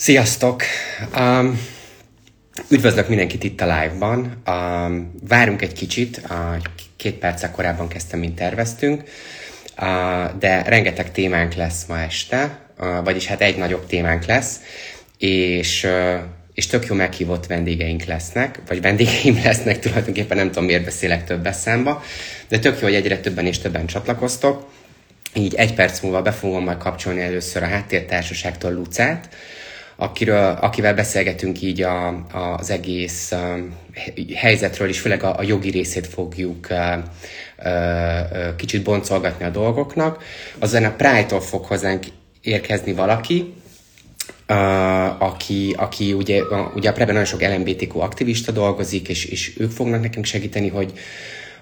Sziasztok! Um, üdvözlök mindenkit itt a live-ban. Um, várunk egy kicsit, uh, két perccel korábban kezdtem, mint terveztünk, uh, de rengeteg témánk lesz ma este, uh, vagyis hát egy nagyobb témánk lesz, és, uh, és tök jó meghívott vendégeink lesznek, vagy vendégeim lesznek, tulajdonképpen nem tudom, miért beszélek több számba, de tök jó, hogy egyre többen és többen csatlakoztok. Így egy perc múlva be fogom majd kapcsolni először a háttértársaságtól Lucát, akiről, akivel beszélgetünk így a, a, az egész um, helyzetről, és főleg a, a jogi részét fogjuk uh, uh, uh, kicsit boncolgatni a dolgoknak. Azon a Pride-tól fog hozzánk érkezni valaki, Uh, aki, aki ugye, ugye a Preben nagyon sok LMBTQ aktivista dolgozik, és, és ők fognak nekünk segíteni, hogy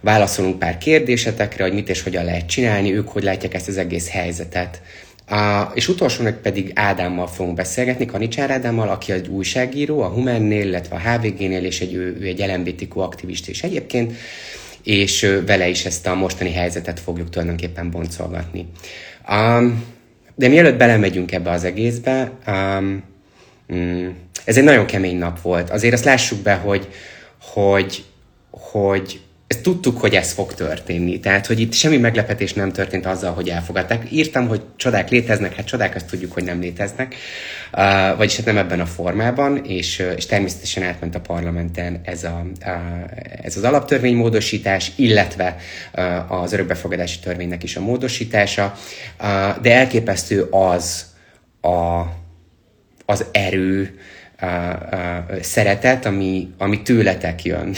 válaszolunk pár kérdésetekre, hogy mit és hogyan lehet csinálni, ők hogy látják ezt az egész helyzetet. Uh, és utolsónak pedig Ádámmal fogunk beszélgetni, Kanicsár Ádámmal, aki egy újságíró, a Humennél, illetve a HVG-nél, és egy, ő, ő egy LMBTQ aktivist is egyébként, és vele is ezt a mostani helyzetet fogjuk tulajdonképpen boncolgatni. Um, de mielőtt belemegyünk ebbe az egészbe, um, mm, ez egy nagyon kemény nap volt. Azért azt lássuk be, hogy, hogy, hogy ezt tudtuk, hogy ez fog történni. Tehát, hogy itt semmi meglepetés nem történt azzal, hogy elfogadták. Írtam, hogy csodák léteznek, hát csodák azt tudjuk, hogy nem léteznek. Uh, vagyis hát nem ebben a formában, és, és természetesen átment a parlamenten ez, a, uh, ez az alaptörvénymódosítás, illetve uh, az örökbefogadási törvénynek is a módosítása. Uh, de elképesztő az a, az erő, uh, uh, szeretet, ami, ami tőletek jön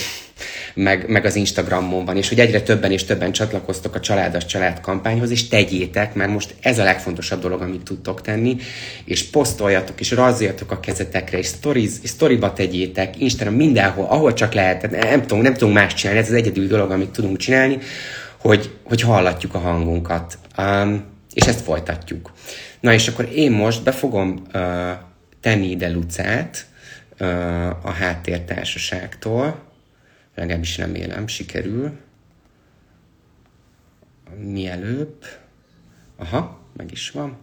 meg, meg az Instagramon van, és hogy egyre többen és többen csatlakoztok a Családas Család kampányhoz, és tegyétek, mert most ez a legfontosabb dolog, amit tudtok tenni, és posztoljatok, és rajzoljatok a kezetekre, és, stories, és storyba tegyétek, Instagram mindenhol, ahol csak lehet, nem tudunk, nem tudunk más csinálni, ez az egyedül dolog, amit tudunk csinálni, hogy, hogy hallatjuk a hangunkat. Um, és ezt folytatjuk. Na és akkor én most be fogom uh, tenni ide Lucát a háttértársaságtól, legalábbis remélem, sikerül. Mielőbb. Aha, meg is van.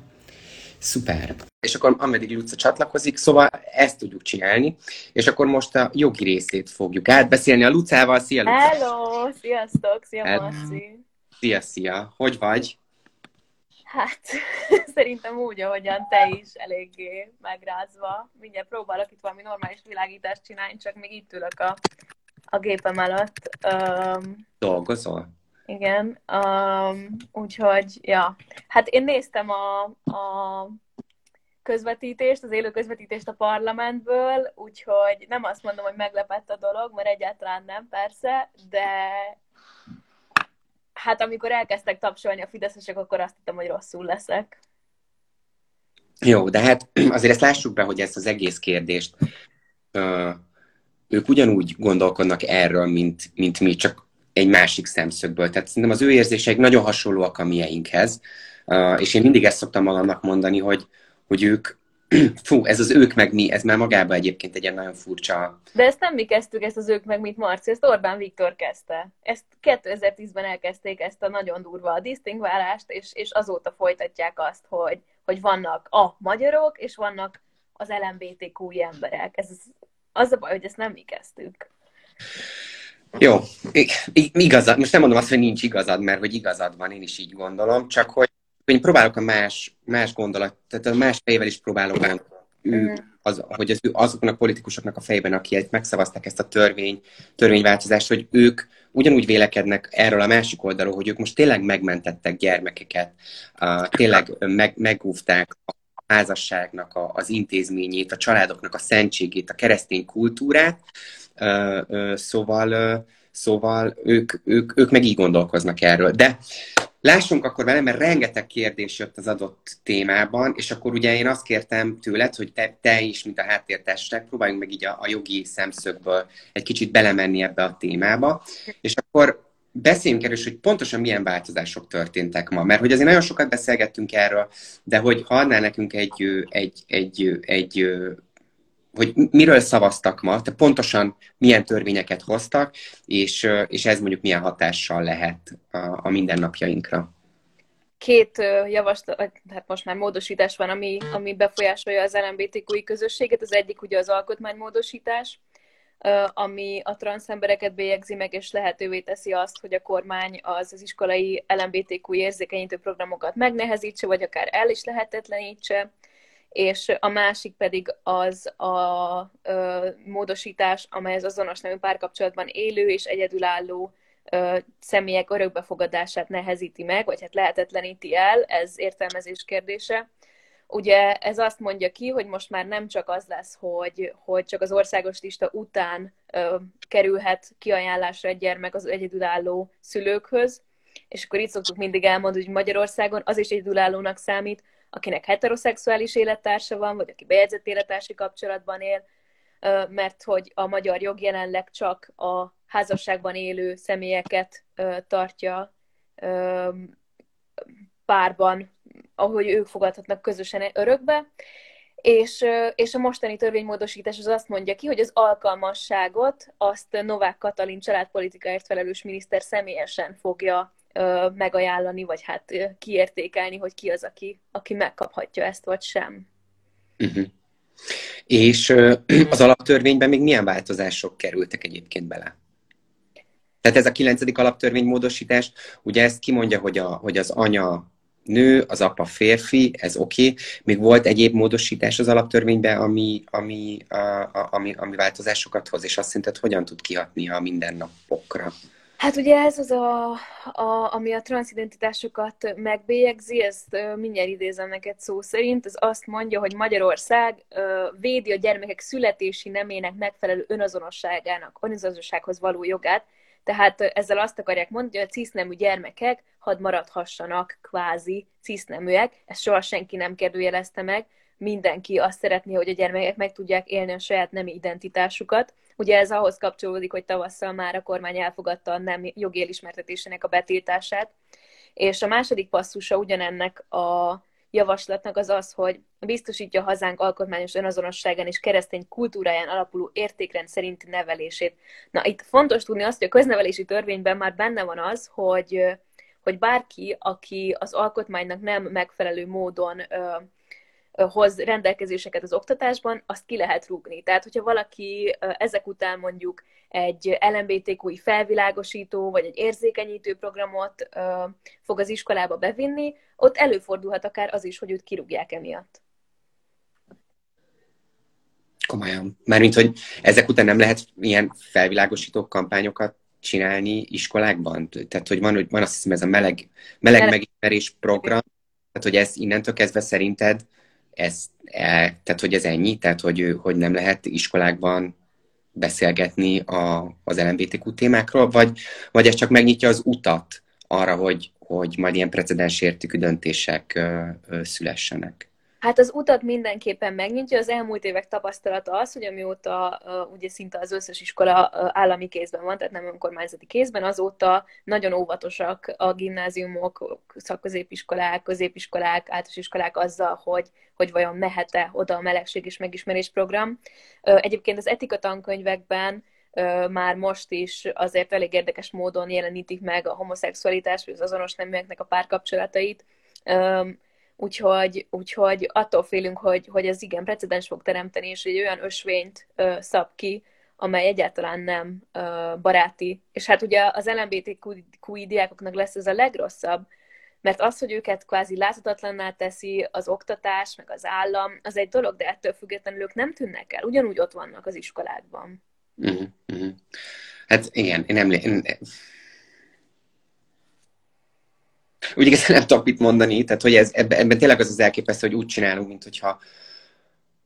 Szuper. És akkor ameddig Luca csatlakozik, szóval ezt tudjuk csinálni, és akkor most a jogi részét fogjuk átbeszélni a Lucával. Szia, Luca! Hello! Sziasztok! Szia. Marci! Szia, szia! Hogy vagy? Hát, szerintem úgy, ahogyan te is eléggé megrázva. Mindjárt próbálok itt valami normális világítást csinálni, csak még itt ülök a a gépem előtt. Um, Dolgozol? Igen, um, úgyhogy, ja. Hát én néztem a, a közvetítést, az élő közvetítést a parlamentből, úgyhogy nem azt mondom, hogy meglepett a dolog, mert egyáltalán nem, persze, de hát amikor elkezdtek tapsolni a fideszesek, akkor azt hittem, hogy rosszul leszek. Jó, de hát azért ezt lássuk be, hogy ezt az egész kérdést ők ugyanúgy gondolkodnak erről, mint, mint mi, csak egy másik szemszögből. Tehát szerintem az ő érzéseik nagyon hasonlóak a mieinkhez, uh, és én mindig ezt szoktam magamnak mondani, hogy, hogy ők, fú, ez az ők meg mi, ez már magában egyébként egy ilyen nagyon furcsa... De ezt nem mi kezdtük, ezt az ők meg mit Marci, ezt Orbán Viktor kezdte. Ezt 2010-ben elkezdték ezt a nagyon durva a disztingválást, és, és azóta folytatják azt, hogy, hogy vannak a magyarok, és vannak az LMBTQ emberek. Ez az a baj, hogy ezt nem mi kezdtük. Jó, igazad, most nem mondom azt, hogy nincs igazad, mert hogy igazad van, én is így gondolom, csak hogy én próbálok a más, más gondolat, tehát a más fejével is próbálok ő, mhm. az, hogy az, azoknak a politikusoknak a fejében, akik megszavazták ezt a törvény, törvényváltozást, hogy ők ugyanúgy vélekednek erről a másik oldalról, hogy ők most tényleg megmentettek gyermekeket, tényleg meg, megúvták a házasságnak a, az intézményét, a családoknak a szentségét, a keresztény kultúrát, szóval, szóval ők, ők, ők meg így gondolkoznak erről. De lássunk akkor vele, mert rengeteg kérdés jött az adott témában, és akkor ugye én azt kértem tőled, hogy te, te is, mint a háttértestek, próbáljunk meg így a, a jogi szemszögből egy kicsit belemenni ebbe a témába, és akkor beszéljünk erről, hogy pontosan milyen változások történtek ma. Mert hogy azért nagyon sokat beszélgettünk erről, de hogy ha adnál nekünk egy, egy, egy, egy hogy miről szavaztak ma, tehát pontosan milyen törvényeket hoztak, és, és ez mondjuk milyen hatással lehet a, a mindennapjainkra. két javaslat, hát most már módosítás van, ami, ami befolyásolja az LMBTQI közösséget. Az egyik ugye az alkotmánymódosítás, ami a transzembereket bélyegzi meg, és lehetővé teszi azt, hogy a kormány az, az iskolai LMBTQ érzékenyítő programokat megnehezítse, vagy akár el is lehetetlenítse, és a másik pedig az a ö, módosítás, amely az azonos nemű párkapcsolatban élő és egyedülálló ö, személyek örökbefogadását nehezíti meg, vagy hát lehetetleníti el, ez értelmezés kérdése. Ugye ez azt mondja ki, hogy most már nem csak az lesz, hogy, hogy csak az országos lista után ö, kerülhet kiajánlásra egy gyermek az egyedülálló szülőkhöz, és akkor itt szoktuk mindig elmondani, hogy Magyarországon az is egyedülállónak számít, akinek heteroszexuális élettársa van, vagy aki bejegyzett élettársi kapcsolatban él, mert hogy a magyar jog jelenleg csak a házasságban élő személyeket tartja párban, ahogy ők fogadhatnak közösen örökbe, és, és a mostani törvénymódosítás az azt mondja ki, hogy az alkalmasságot azt Novák Katalin családpolitikáért felelős miniszter személyesen fogja megajánlani, vagy hát kiértékelni, hogy ki az, aki, aki megkaphatja ezt, vagy sem. Uh-huh. És az alaptörvényben még milyen változások kerültek egyébként bele? Tehát ez a kilencedik alaptörvénymódosítás, ugye ezt kimondja, hogy, a, hogy az anya nő, az apa férfi, ez oké. Okay. Még volt egyéb módosítás az alaptörvényben, ami, ami, a, a, ami, ami változásokat hoz, és azt szerinted hogyan tud kihatni a mindennapokra? Hát ugye ez az, a, a, ami a transzidentitásokat megbélyegzi, ezt mindjárt idézem neked szó szerint, az azt mondja, hogy Magyarország védi a gyermekek születési nemének megfelelő önazonosságának, önazonossághoz való jogát, tehát ezzel azt akarják mondani, hogy a cisznemű gyermekek hadd maradhassanak kvázi ciszneműek, ezt soha senki nem kérdőjelezte meg, mindenki azt szeretné, hogy a gyermekek meg tudják élni a saját nemi identitásukat. Ugye ez ahhoz kapcsolódik, hogy tavasszal már a kormány elfogadta a nem jogi elismertetésének a betiltását. És a második passzusa ugyanennek a javaslatnak az az, hogy biztosítja hazánk alkotmányos önazonosságán és keresztény kultúráján alapuló értékrend szerinti nevelését. Na, itt fontos tudni azt, hogy a köznevelési törvényben már benne van az, hogy, hogy bárki, aki az alkotmánynak nem megfelelő módon hoz rendelkezéseket az oktatásban, azt ki lehet rúgni. Tehát, hogyha valaki ezek után mondjuk egy LMBTQ-i felvilágosító, vagy egy érzékenyítő programot fog az iskolába bevinni, ott előfordulhat akár az is, hogy őt kirúgják emiatt. Komolyan. Mármint, hogy ezek után nem lehet ilyen felvilágosító kampányokat csinálni iskolákban? Tehát, hogy van, hogy van azt hiszem ez a meleg, meleg megismerés program, tehát, hogy ez innentől kezdve szerinted ez, e, tehát hogy ez ennyi, tehát hogy, hogy nem lehet iskolákban beszélgetni a, az LMBTQ témákról, vagy, vagy ez csak megnyitja az utat arra, hogy, hogy majd ilyen precedens értékű döntések ö, ö, szülessenek? Hát az utat mindenképpen megnyitja. Az elmúlt évek tapasztalata az, hogy amióta ugye szinte az összes iskola állami kézben van, tehát nem önkormányzati kézben, azóta nagyon óvatosak a gimnáziumok, szakközépiskolák, középiskolák, általános iskolák azzal, hogy, hogy vajon mehet-e oda a melegség és megismerés program. Egyébként az etika tankönyvekben már most is azért elég érdekes módon jelenítik meg a homoszexualitás, vagy az azonos neműeknek a párkapcsolatait. Úgyhogy, úgyhogy attól félünk, hogy, hogy ez igen precedens fog teremteni, és egy olyan ösvényt ö, szab ki, amely egyáltalán nem ö, baráti. És hát ugye az LMBTQI diákoknak lesz ez a legrosszabb, mert az, hogy őket kvázi láthatatlanná teszi az oktatás, meg az állam, az egy dolog, de ettől függetlenül ők nem tűnnek el, ugyanúgy ott vannak az iskolákban. Mm-hmm. Hát igen, én emlékszem, úgy igazán nem tudok mit mondani, tehát hogy ez, ebben, ebben tényleg az az elképesztő, hogy úgy csinálunk, mint hogyha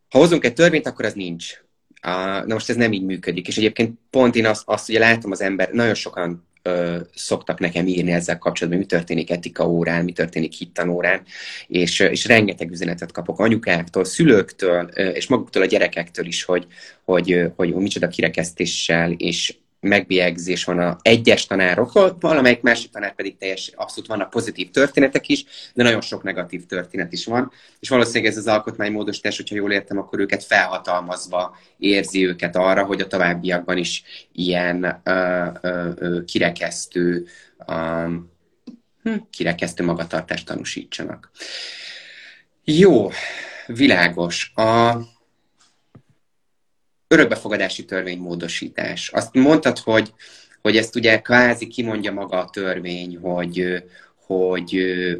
ha hozunk egy törvényt, akkor az nincs. Na most ez nem így működik. És egyébként pont én azt, azt ugye látom az ember, nagyon sokan ö, szoktak nekem írni ezzel kapcsolatban, mi történik etika órán, mi történik hittanórán, és, és rengeteg üzenetet kapok anyukáktól, szülőktől, ö, és maguktól a gyerekektől is, hogy, hogy, hogy, hogy micsoda kirekesztéssel és megbélyegzés van a egyes tanárokról, valamelyik másik tanár pedig teljes, abszolút vannak pozitív történetek is, de nagyon sok negatív történet is van, és valószínűleg ez az alkotmánymódosítás, hogyha jól értem, akkor őket felhatalmazva érzi őket arra, hogy a továbbiakban is ilyen ö, ö, ö, kirekesztő, ö, hm, kirekesztő magatartást tanúsítsanak. Jó, világos. A örökbefogadási törvénymódosítás. Azt mondtad, hogy, hogy ezt ugye kvázi kimondja maga a törvény, hogy, hogy,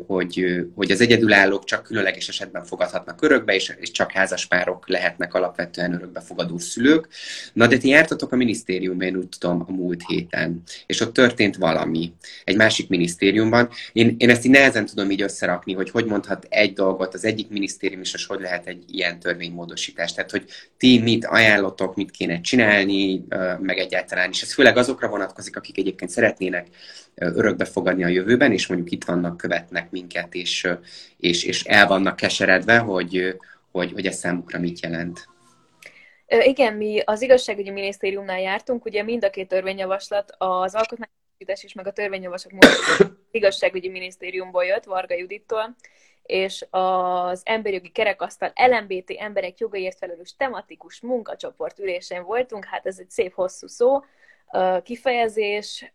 hogy, hogy az egyedülállók csak különleges esetben fogadhatnak örökbe, és, és csak házaspárok lehetnek alapvetően örökbefogadó szülők. Na, de ti jártatok a minisztériumban, én úgy tudom, a múlt héten, és ott történt valami egy másik minisztériumban. Én, én ezt így nehezen tudom így összerakni, hogy hogy mondhat egy dolgot az egyik minisztérium, és hogy lehet egy ilyen törvénymódosítás. Tehát, hogy ti mit ajánlotok, mit kéne csinálni, meg egyáltalán, és ez főleg azokra vonatkozik, akik egyébként szeretnének örökbe fogadni a jövőben, és mondjuk itt vannak, követnek minket, és, és, és el vannak keseredve, hogy, hogy, hogy ez számukra mit jelent. Igen, mi az igazságügyi minisztériumnál jártunk, ugye mind a két törvényjavaslat, az alkotmányos és meg a törvényjavaslat igazságügyi minisztériumból jött, Varga Judittól, és az emberjogi kerekasztal LMBT emberek jogaiért felelős tematikus munkacsoport ülésén voltunk, hát ez egy szép hosszú szó, kifejezés,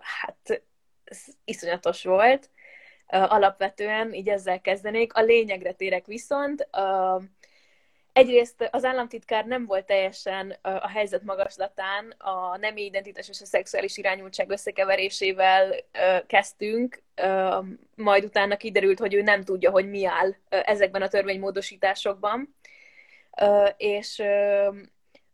hát iszonyatos volt. Alapvetően így ezzel kezdenék. A lényegre térek viszont. Egyrészt az államtitkár nem volt teljesen a helyzet magaslatán, a nemi identitás és a szexuális irányultság összekeverésével kezdtünk, majd utána kiderült, hogy ő nem tudja, hogy mi áll ezekben a törvénymódosításokban, és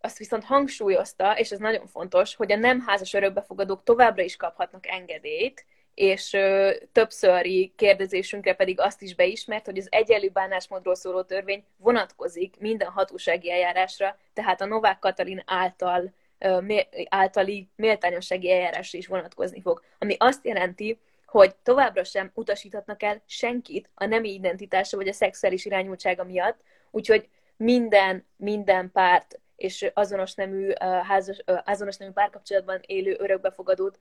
azt viszont hangsúlyozta, és ez nagyon fontos, hogy a nem házas örökbefogadók továbbra is kaphatnak engedélyt, és ö, többszöri kérdezésünkre pedig azt is beismert, hogy az egyenlő bánásmódról szóló törvény vonatkozik minden hatósági eljárásra, tehát a Novák Katalin által ö, mé, általi méltányossági eljárásra is vonatkozni fog. Ami azt jelenti, hogy továbbra sem utasíthatnak el senkit a nemi identitása vagy a szexuális irányultsága miatt, úgyhogy minden, minden párt és azonos nemű, házas, azonos nemű párkapcsolatban élő örökbefogadót,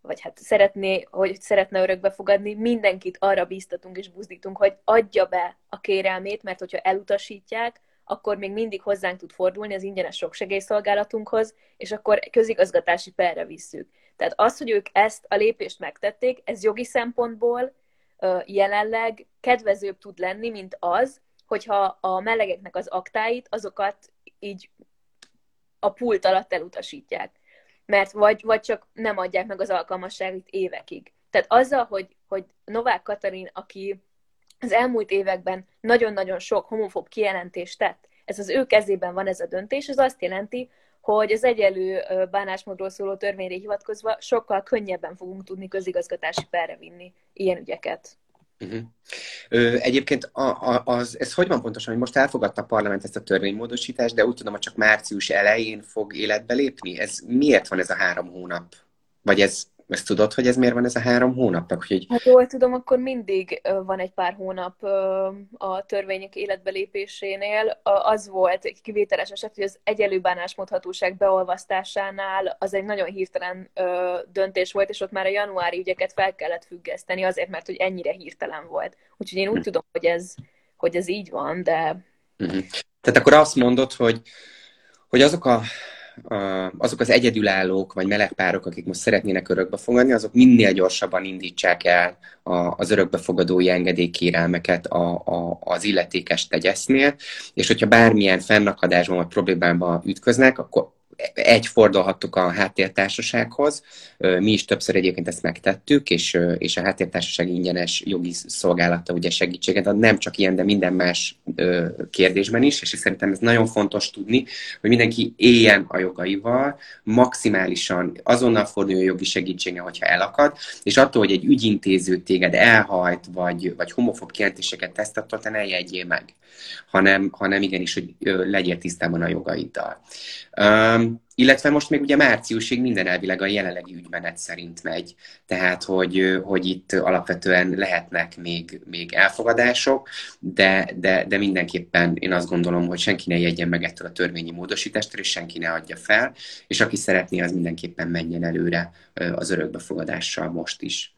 vagy hát szeretné, hogy szeretne örökbefogadni, mindenkit arra bíztatunk és buzdítunk, hogy adja be a kérelmét, mert hogyha elutasítják, akkor még mindig hozzánk tud fordulni az ingyenes soksegélyszolgálatunkhoz, és akkor közigazgatási perre visszük. Tehát az, hogy ők ezt a lépést megtették, ez jogi szempontból jelenleg kedvezőbb tud lenni, mint az, hogyha a melegeknek az aktáit, azokat így a pult alatt elutasítják. Mert vagy, vagy csak nem adják meg az alkalmasságot évekig. Tehát azzal, hogy, hogy Novák Katalin, aki az elmúlt években nagyon-nagyon sok homofób kijelentést tett, ez az ő kezében van ez a döntés, ez azt jelenti, hogy az egyelő bánásmódról szóló törvényre hivatkozva sokkal könnyebben fogunk tudni közigazgatási perre vinni ilyen ügyeket. Uh-huh. Ö, egyébként a, a, az, ez hogy van pontosan, hogy most elfogadta a parlament ezt a törvénymódosítást, de úgy tudom, hogy csak március elején fog életbe lépni? Ez miért van ez a három hónap? Vagy ez ezt tudod, hogy ez miért van ez a három hónapnak? Hogy... Hát jól tudom, akkor mindig van egy pár hónap a törvények életbelépésénél. Az volt egy kivételes eset, hogy az egyelő bánásmódhatóság beolvasztásánál az egy nagyon hirtelen döntés volt, és ott már a januári ügyeket fel kellett függeszteni azért, mert hogy ennyire hirtelen volt. Úgyhogy én úgy hm. tudom, hogy ez, hogy ez így van, de... Uh-huh. Tehát akkor azt mondod, hogy, hogy azok a azok az egyedülállók vagy melegpárok, akik most szeretnének örökbe fogadni, azok minél gyorsabban indítsák el az örökbefogadói engedélykérelmeket a, a, az illetékes tegyesznél, és hogyha bármilyen fennakadásban vagy problémában ütköznek, akkor egy fordulhattuk a háttértársasághoz. Mi is többször egyébként ezt megtettük, és, és a háttértársaság ingyenes jogi szolgálata ugye segítséget ad, nem csak ilyen, de minden más kérdésben is, és szerintem ez nagyon fontos tudni, hogy mindenki éljen a jogaival, maximálisan azonnal forduljon jogi segítségre, hogyha elakad, és attól, hogy egy ügyintéző téged elhajt, vagy, vagy homofób kijelentéseket tesz, attól te ne jegyél meg, hanem, hanem igenis, hogy legyél tisztában a jogaiddal. Um, illetve most még ugye márciusig minden elvileg a jelenlegi ügymenet szerint megy, tehát hogy, hogy itt alapvetően lehetnek még, még elfogadások, de, de, de mindenképpen én azt gondolom, hogy senki ne jegyen meg ettől a törvényi módosítástól, és senki ne adja fel, és aki szeretné, az mindenképpen menjen előre az örökbefogadással most is.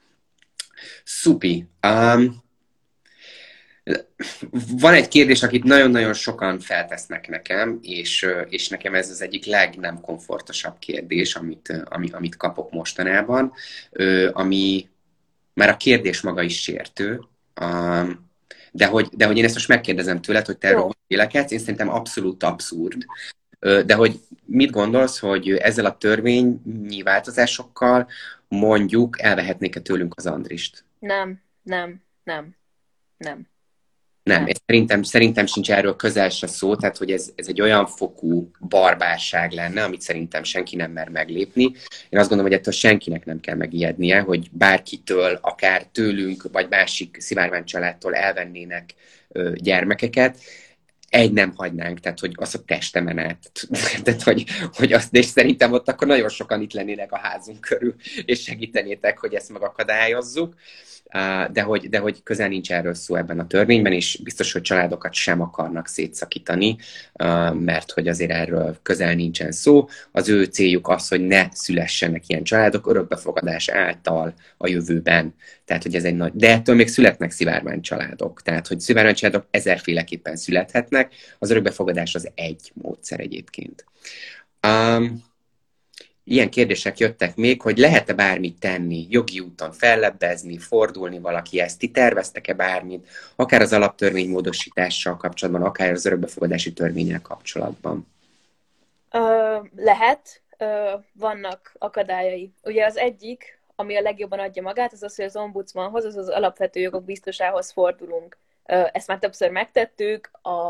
Szupi. Um, van egy kérdés, akit nagyon-nagyon sokan feltesznek nekem, és, és nekem ez az egyik legnem komfortosabb kérdés, amit, ami, amit kapok mostanában, ami, már a kérdés maga is sértő, de hogy, de hogy én ezt most megkérdezem tőled, hogy te erről vélekedsz, én szerintem abszolút abszurd. De hogy mit gondolsz, hogy ezzel a törvényi változásokkal mondjuk elvehetnék-e tőlünk az Andrist? Nem, nem, nem, nem. Nem, és szerintem, szerintem sincs erről közel se szó, tehát hogy ez, ez egy olyan fokú barbárság lenne, amit szerintem senki nem mer meglépni. Én azt gondolom, hogy ettől senkinek nem kell megijednie, hogy bárkitől, akár tőlünk, vagy másik szivárvány családtól elvennének ö, gyermekeket, egy nem hagynánk, tehát hogy az a testemen át. tehát, hogy, hogy azt, és szerintem ott akkor nagyon sokan itt lennének a házunk körül, és segítenétek, hogy ezt megakadályozzuk de hogy, de hogy közel nincs erről szó ebben a törvényben, és biztos, hogy családokat sem akarnak szétszakítani, mert hogy azért erről közel nincsen szó. Az ő céljuk az, hogy ne szülessenek ilyen családok örökbefogadás által a jövőben. Tehát, hogy ez egy nagy... De ettől még születnek szivárvány családok. Tehát, hogy szivárvány családok ezerféleképpen születhetnek, az örökbefogadás az egy módszer egyébként. Um, ilyen kérdések jöttek még, hogy lehet-e bármit tenni, jogi úton fellebbezni, fordulni valaki ezt, ti terveztek-e bármit, akár az alaptörvény módosítással kapcsolatban, akár az örökbefogadási törvényel kapcsolatban? Ö, lehet, ö, vannak akadályai. Ugye az egyik, ami a legjobban adja magát, az az, hogy az ombudsmanhoz, az az alapvető jogok biztosához fordulunk. Ezt már többször megtettük, a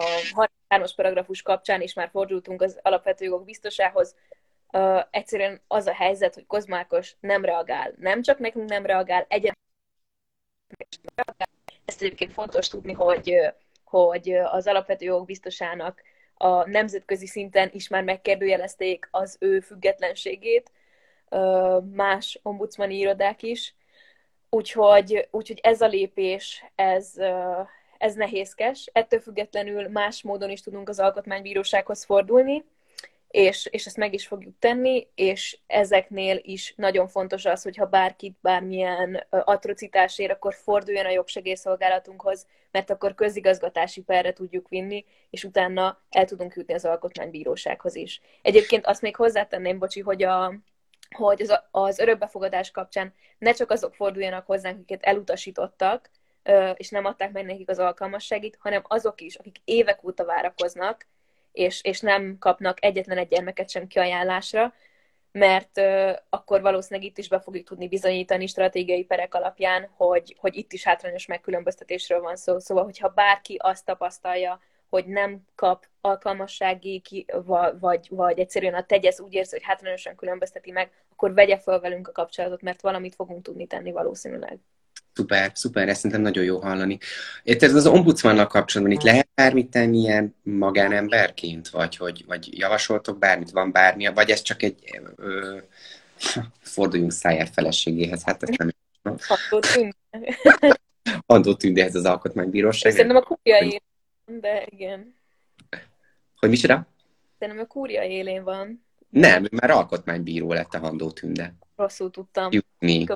33-as paragrafus kapcsán is már fordultunk az alapvető jogok biztosához, uh, egyszerűen az a helyzet, hogy Kozmákos nem reagál. Nem csak nekünk nem reagál, egyen ezt egyébként fontos tudni, hogy, hogy az alapvető jogok biztosának a nemzetközi szinten is már megkérdőjelezték az ő függetlenségét, más ombudsmani irodák is, úgyhogy, úgyhogy ez a lépés, ez, ez nehézkes. Ettől függetlenül más módon is tudunk az alkotmánybírósághoz fordulni, és, és ezt meg is fogjuk tenni, és ezeknél is nagyon fontos az, hogyha bárkit bármilyen atrocitás ér, akkor forduljon a jogsegélyszolgálatunkhoz, mert akkor közigazgatási perre tudjuk vinni, és utána el tudunk jutni az alkotmánybírósághoz is. Egyébként azt még hozzátenném, bocsi, hogy a, hogy az, az örökbefogadás kapcsán ne csak azok forduljanak hozzánk, akiket elutasítottak, és nem adták meg nekik az alkalmasságit, hanem azok is, akik évek óta várakoznak, és, és nem kapnak egyetlen egy gyermeket sem kiajánlásra, mert akkor valószínűleg itt is be fogjuk tudni bizonyítani stratégiai perek alapján, hogy, hogy itt is hátrányos megkülönböztetésről van szó. Szóval, hogyha bárki azt tapasztalja, hogy nem kap alkalmassági, ki, vagy, vagy egyszerűen a tegyez úgy érzi, hogy hátrányosan különbözteti meg, akkor vegye fel velünk a kapcsolatot, mert valamit fogunk tudni tenni valószínűleg. Szuper, szuper, ezt szerintem nagyon jó hallani. Ez az ombudsmannal kapcsolatban itt lehet bármit tenni ilyen magánemberként, vagy hogy vagy javasoltok bármit, van bármi, vagy ez csak egy ö, forduljunk szájár feleségéhez, hát ezt nem Andó Tündéhez az alkotmánybíróság. Szerintem a kúria élén de igen. Hogy micsoda? Szerintem a kúria élén van. Nem, már alkotmánybíró lett a Handó Tünde. Rosszul tudtam. Jutni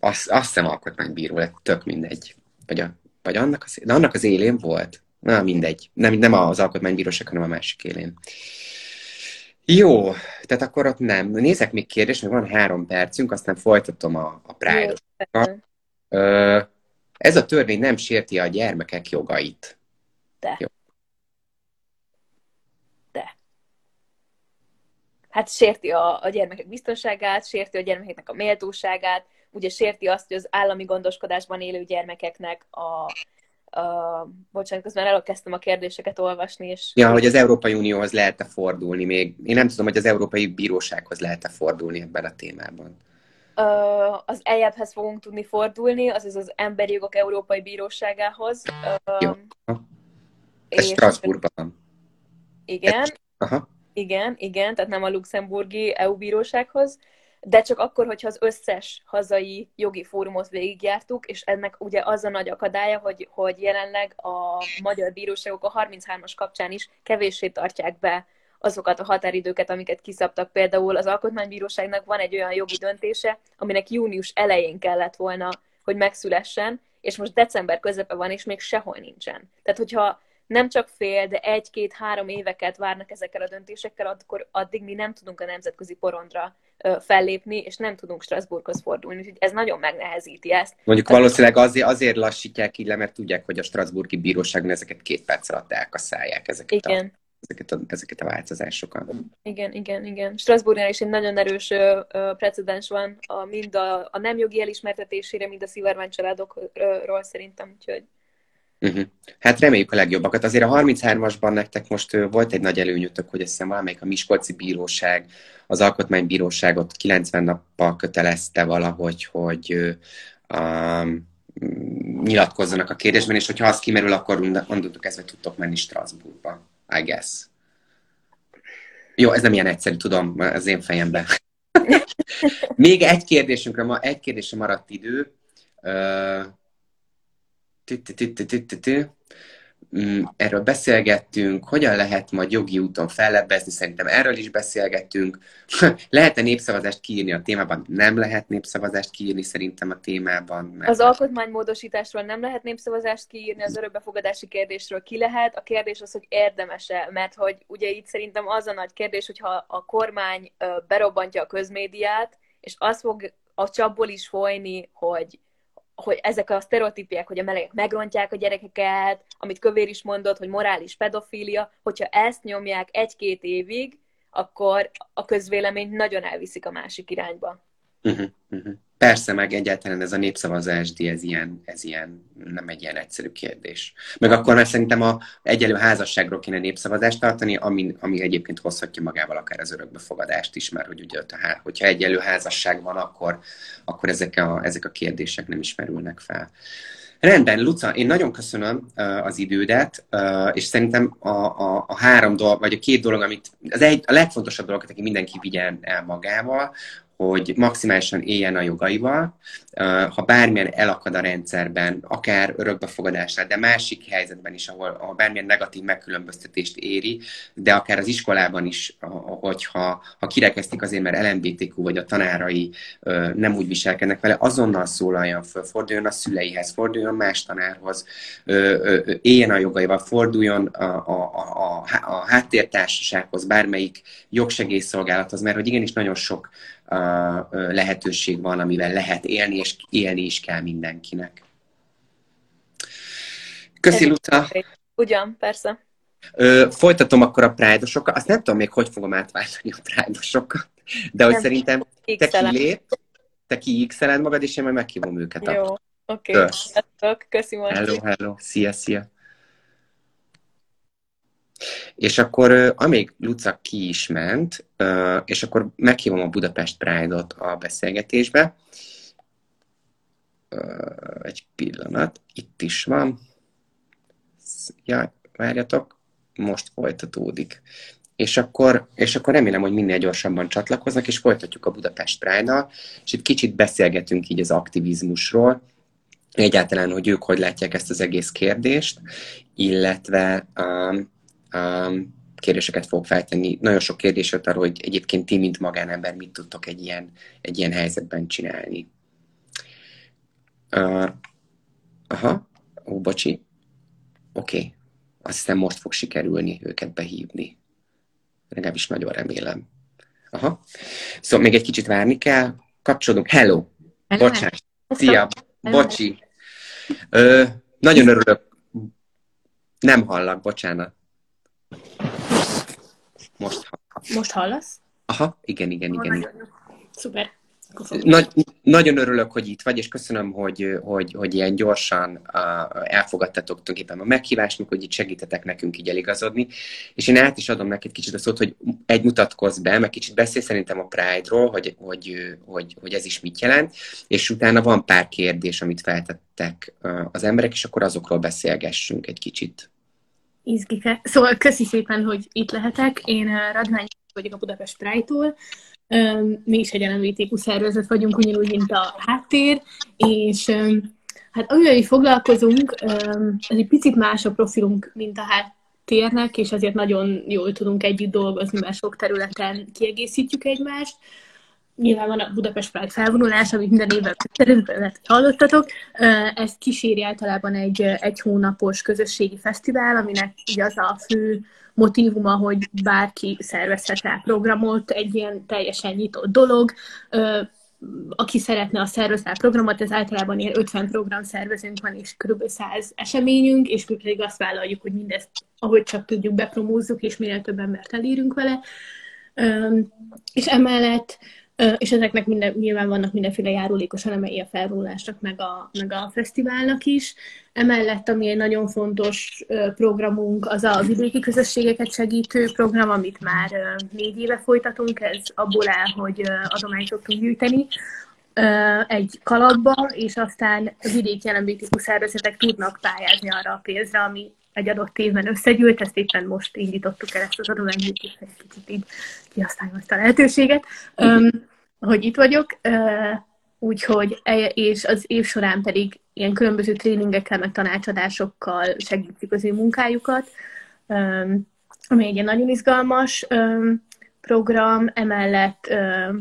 azt, azt hiszem alkotmánybíró lett, tök mindegy. Vagy, a, vagy annak, az, de annak az élén volt. Na, mindegy. Nem, nem az alkotmánybíróság, hanem a másik élén. Jó, tehát akkor ott nem. Nézek még kérdést, mert van három percünk, aztán folytatom a, a pride Ez a törvény nem sérti a gyermekek jogait. De. Jó. De. Hát sérti a, a gyermekek biztonságát, sérti a gyermekeknek a méltóságát, ugye sérti azt, hogy az állami gondoskodásban élő gyermekeknek a, a bocsánat, közben elkezdtem a kérdéseket olvasni, és... Ja, hogy az Európai Unióhoz lehet-e fordulni még. Én nem tudom, hogy az Európai Bírósághoz lehet-e fordulni ebben a témában. Az EJEB-hez fogunk tudni fordulni, azaz az Emberi Jogok Európai Bíróságához. Jó. Ez Strasbourgban. Igen. Aha. Igen, igen, tehát nem a luxemburgi EU bírósághoz de csak akkor, hogyha az összes hazai jogi fórumot végigjártuk, és ennek ugye az a nagy akadálya, hogy, hogy jelenleg a magyar bíróságok a 33-as kapcsán is kevéssé tartják be azokat a határidőket, amiket kiszabtak. Például az Alkotmánybíróságnak van egy olyan jogi döntése, aminek június elején kellett volna, hogy megszülessen, és most december közepe van, és még sehol nincsen. Tehát, hogyha nem csak fél, de egy-két-három éveket várnak ezekkel a döntésekkel, akkor addig mi nem tudunk a nemzetközi porondra fellépni, és nem tudunk Strasbourghoz fordulni, úgyhogy ez nagyon megnehezíti ezt. Mondjuk valószínűleg azért, azért lassítják így le, mert tudják, hogy a Strasburgi Bíróságon ezeket két perc alatt elkasszálják ezeket Igen. a ezeket a, ezeket a változásokat. Igen, igen, igen. Strasbourgnál is egy nagyon erős ö, ö, precedens van, a, mind a, a nem jogi elismertetésére, mind a szivárvány családokról szerintem, úgyhogy Uh-huh. Hát reméljük a legjobbakat. Azért a 33-asban nektek most volt egy nagy előnyötök, hogy azt hiszem valamelyik a Miskolci Bíróság, az Alkotmánybíróságot 90 nappal kötelezte valahogy, hogy um, nyilatkozzanak a kérdésben, és hogyha az kimerül, akkor onnantól kezdve tudtok menni Strasbourgba, I guess. Jó, ez nem ilyen egyszerű, tudom, az én fejemben. Még egy kérdésünkre, ma egy kérdésre maradt idő. Uh, erről beszélgettünk, hogyan lehet majd jogi úton fellebbezni, szerintem erről is beszélgettünk. Lehet-e népszavazást kiírni a témában? Nem lehet népszavazást kiírni szerintem a témában. Mert... Az alkotmánymódosításról nem lehet népszavazást kiírni, az örökbefogadási kérdésről ki lehet. A kérdés az, hogy érdemese, mert hogy ugye itt szerintem az a nagy kérdés, hogyha a kormány berobbantja a közmédiát, és az fog a csapból is folyni, hogy hogy ezek a sztereotípiák, hogy a melegek megrontják a gyerekeket, amit Kövér is mondott, hogy morális pedofília, hogyha ezt nyomják egy-két évig, akkor a közvélemény nagyon elviszik a másik irányba. Uh-huh, uh-huh. Persze, meg egyáltalán ez a népszavazás, ez ilyen, ez ilyen, nem egy ilyen egyszerű kérdés. Meg akkor már szerintem a egyelő házasságról kéne népszavazást tartani, ami, ami egyébként hozhatja magával akár az örökbefogadást is, mert hogy ugye, hogyha egyelő házasság van, akkor, akkor ezek, a, ezek a kérdések nem ismerülnek fel. Rendben, Luca, én nagyon köszönöm az idődet, és szerintem a, a, a három dolog, vagy a két dolog, amit az egy, a legfontosabb dolog, aki mindenki vigyen el magával, hogy maximálisan éljen a jogaival, ha bármilyen elakad a rendszerben, akár örökbefogadásnál, de másik helyzetben is, ahol, ahol bármilyen negatív megkülönböztetést éri, de akár az iskolában is, hogyha ha kirekeztik azért, mert LMBTQ vagy a tanárai nem úgy viselkednek vele, azonnal szólaljon föl, forduljon a szüleihez, forduljon más tanárhoz, éljen a jogaival, forduljon a, a, a, a háttértársasághoz, bármelyik jogsegélyszolgálathoz, mert hogy igenis nagyon sok lehetőség van, amivel lehet élni, és élni is kell mindenkinek. Köszi, Luca! Ugyan, persze. Ö, folytatom akkor a prájdosokkal. Azt nem tudom még, hogy fogom átváltani a prájdosokat, de hogy nem, szerintem te kilép, te kiixeled magad, és én majd meghívom őket. Jó, oké. Okay. Köszi, Marci. Hello, hello. Szia, szia. És akkor amíg Luca ki is ment, és akkor meghívom a Budapest Pride-ot a beszélgetésbe. Egy pillanat, itt is van. Ja, várjatok, most folytatódik. És akkor, és akkor remélem, hogy minél gyorsabban csatlakoznak, és folytatjuk a Budapest Pride-nal, és itt kicsit beszélgetünk így az aktivizmusról, egyáltalán, hogy ők hogy látják ezt az egész kérdést, illetve um, kérdéseket fog feltenni. Nagyon sok kérdés jött arra, hogy egyébként ti, mint magánember, mit tudtok egy ilyen, egy ilyen helyzetben csinálni. Uh, aha, ó, bocsi. Oké, okay. azt hiszem most fog sikerülni őket behívni. Legalábbis nagyon remélem. Aha. Szóval még egy kicsit várni kell. Kapcsolódunk. Hello! Bocsánat. Szia! Bocsi! Ö, nagyon örülök. Nem hallak, bocsánat. Most hallak. Most hallasz? Aha, igen, igen, igen. igen. Szuper. Nagy, nagyon örülök, hogy itt vagy, és köszönöm, hogy, hogy, hogy ilyen gyorsan elfogadtatok tulajdonképpen a meghívást, hogy itt segítetek nekünk így eligazodni. És én át is adom neked kicsit a szót, hogy egy mutatkozz be, meg kicsit beszél szerintem a Pride-ról, hogy, hogy, hogy, hogy ez is mit jelent, és utána van pár kérdés, amit feltettek az emberek, és akkor azokról beszélgessünk egy kicsit. Izgike. Szóval köszi szépen, hogy itt lehetek. Én Radvány vagyok a Budapest Pride-tól. Mi is egy LMBTQ szervezet vagyunk, ugyanúgy, mint a háttér, és hát amivel mi foglalkozunk, ez egy picit más a profilunk, mint a háttérnek, és ezért nagyon jól tudunk együtt dolgozni, mert sok területen kiegészítjük egymást. Nyilván van a Budapest Pride felvonulás, amit minden évben lehet, hallottatok. Ez kíséri általában egy, egy hónapos közösségi fesztivál, aminek így az a fő motivuma, hogy bárki szervezhet rá programot, egy ilyen teljesen nyitott dolog. Aki szeretne a szervezni programot, ez általában ilyen 50 program szervezünk van, és kb. 100 eseményünk, és mi pedig azt vállaljuk, hogy mindezt, ahogy csak tudjuk, bepromózzuk, és minél több embert elérünk vele. És emellett és ezeknek minden, nyilván vannak mindenféle járulékos elemei a felvonulásnak, meg a, meg a fesztiválnak is. Emellett, ami egy nagyon fontos programunk, az a vidéki közösségeket segítő program, amit már négy éve folytatunk, ez abból áll, hogy adományt szoktunk gyűjteni egy kalapba, és aztán vidéki LMBTQ szervezetek tudnak pályázni arra a pénzre, ami egy adott évben összegyűlt, ezt éppen most indítottuk el ezt az adománygyűjtést, egy kicsit így kihasználom ezt a lehetőséget, um, hogy itt vagyok, uh, úgyhogy, e, és az év során pedig ilyen különböző tréningekkel, meg tanácsadásokkal segítjük az ő munkájukat, um, ami egy ilyen nagyon izgalmas um, program, emellett,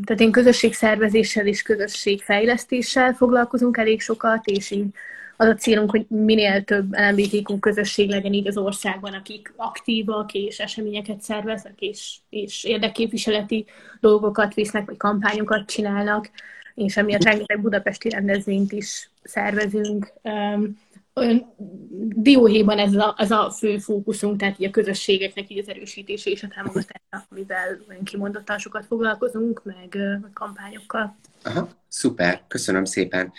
tehát én közösségszervezéssel és közösségfejlesztéssel foglalkozunk elég sokat, és így az a célunk, hogy minél több LMBTQ közösség legyen így az országban, akik aktívak és eseményeket szerveznek, és, és érdekképviseleti dolgokat visznek, vagy kampányokat csinálnak, és emiatt rengeteg budapesti rendezvényt is szervezünk. Olyan dióhéjban ez a, ez a fő fókuszunk, tehát így a közösségeknek így az erősítése és a támogatása, amivel olyan kimondottan sokat foglalkozunk, meg, meg kampányokkal. Aha, szuper, köszönöm szépen.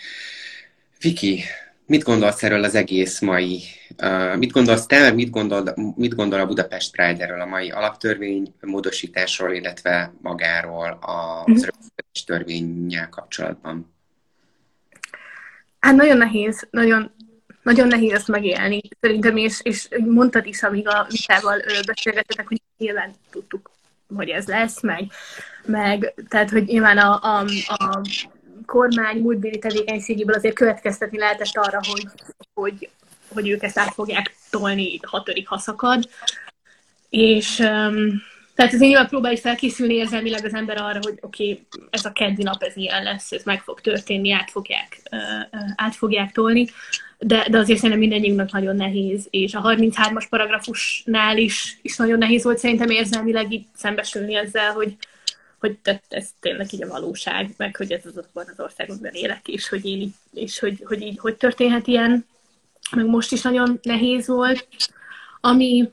Viki, Mit gondolsz erről az egész mai, uh, mit gondolsz te, mit gondol, mit gondol a Budapest Pride erről a mai alaptörvény módosításról, illetve magáról az mm. törvényel kapcsolatban? Hát nagyon nehéz, nagyon, nagyon nehéz ezt megélni. Szerintem, és, és mondtad is, amíg a vitával beszélgetetek, hogy nyilván tudtuk, hogy ez lesz, meg, meg tehát, hogy nyilván a, a, a kormány múltbéli tevékenységéből azért következtetni lehetett arra, hogy, hogy, hogy ők ezt át fogják tolni hatodik haszakad. És um, tehát azért nyilván próbáljuk felkészülni érzelmileg az ember arra, hogy oké, okay, ez a keddi nap, ez ilyen lesz, ez meg fog történni, át fogják, uh, át fogják tolni, de, de azért szerintem mindannyiunknak nagyon nehéz, és a 33-as paragrafusnál is, is nagyon nehéz volt szerintem érzelmileg itt szembesülni ezzel, hogy, hogy ez tényleg így a valóság, meg hogy ez az azokban az országokban élek, és hogy én így, és hogy, hogy így hogy történhet ilyen, meg most is nagyon nehéz volt, ami,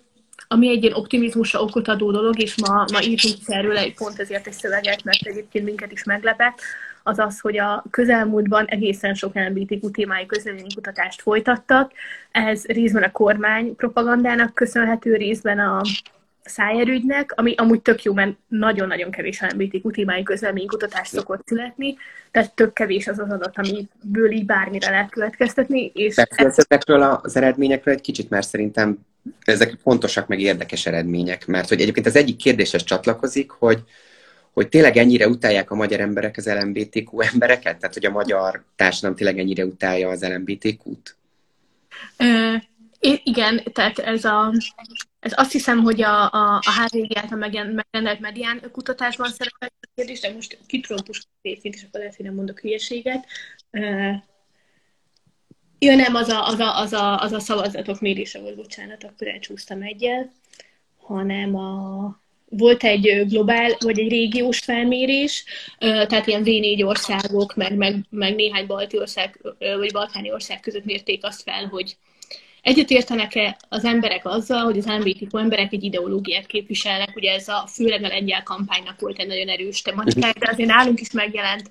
ami egy ilyen optimizmusra okot adó dolog, és ma, ma írtunk erről egy pont ezért egy szöveget, mert egyébként minket is meglepett, az az, hogy a közelmúltban egészen sok LMBTQ témájú kutatást folytattak. Ez részben a kormány propagandának köszönhető, részben a, szájerügynek, ami amúgy tök jó, mert nagyon-nagyon kevés LMBTQ témájú kutatás szokott születni, tehát tök kevés az az adat, amiből így bármire lehet következtetni. És ez... ezekről az eredményekről egy kicsit, mert szerintem ezek fontosak, meg érdekes eredmények, mert hogy egyébként az egyik kérdéshez csatlakozik, hogy, hogy tényleg ennyire utálják a magyar emberek az LMBTQ embereket? Tehát, hogy a magyar társadalom tényleg ennyire utálja az LMBTQ-t? igen, tehát ez a ez azt hiszem, hogy a, a, a HVG által megrendelt medián kutatásban szerepel a kérdés, de most ki tudom puskálni és akkor lehet, hogy nem mondok hülyeséget. Uh, ja, nem, az a, az a, az a, az a szavazatok mérése volt, bocsánat, akkor elcsúsztam egyel, hanem a, volt egy globál, vagy egy régiós felmérés, tehát ilyen V4 országok, meg, meg, meg néhány balti ország, vagy balkáni ország között mérték azt fel, hogy, Egyetértenek-e az emberek azzal, hogy az LMBTQ emberek egy ideológiát képviselnek? Ugye ez a főleg a lengyel kampánynak volt egy nagyon erős tematika, de azért nálunk is megjelent.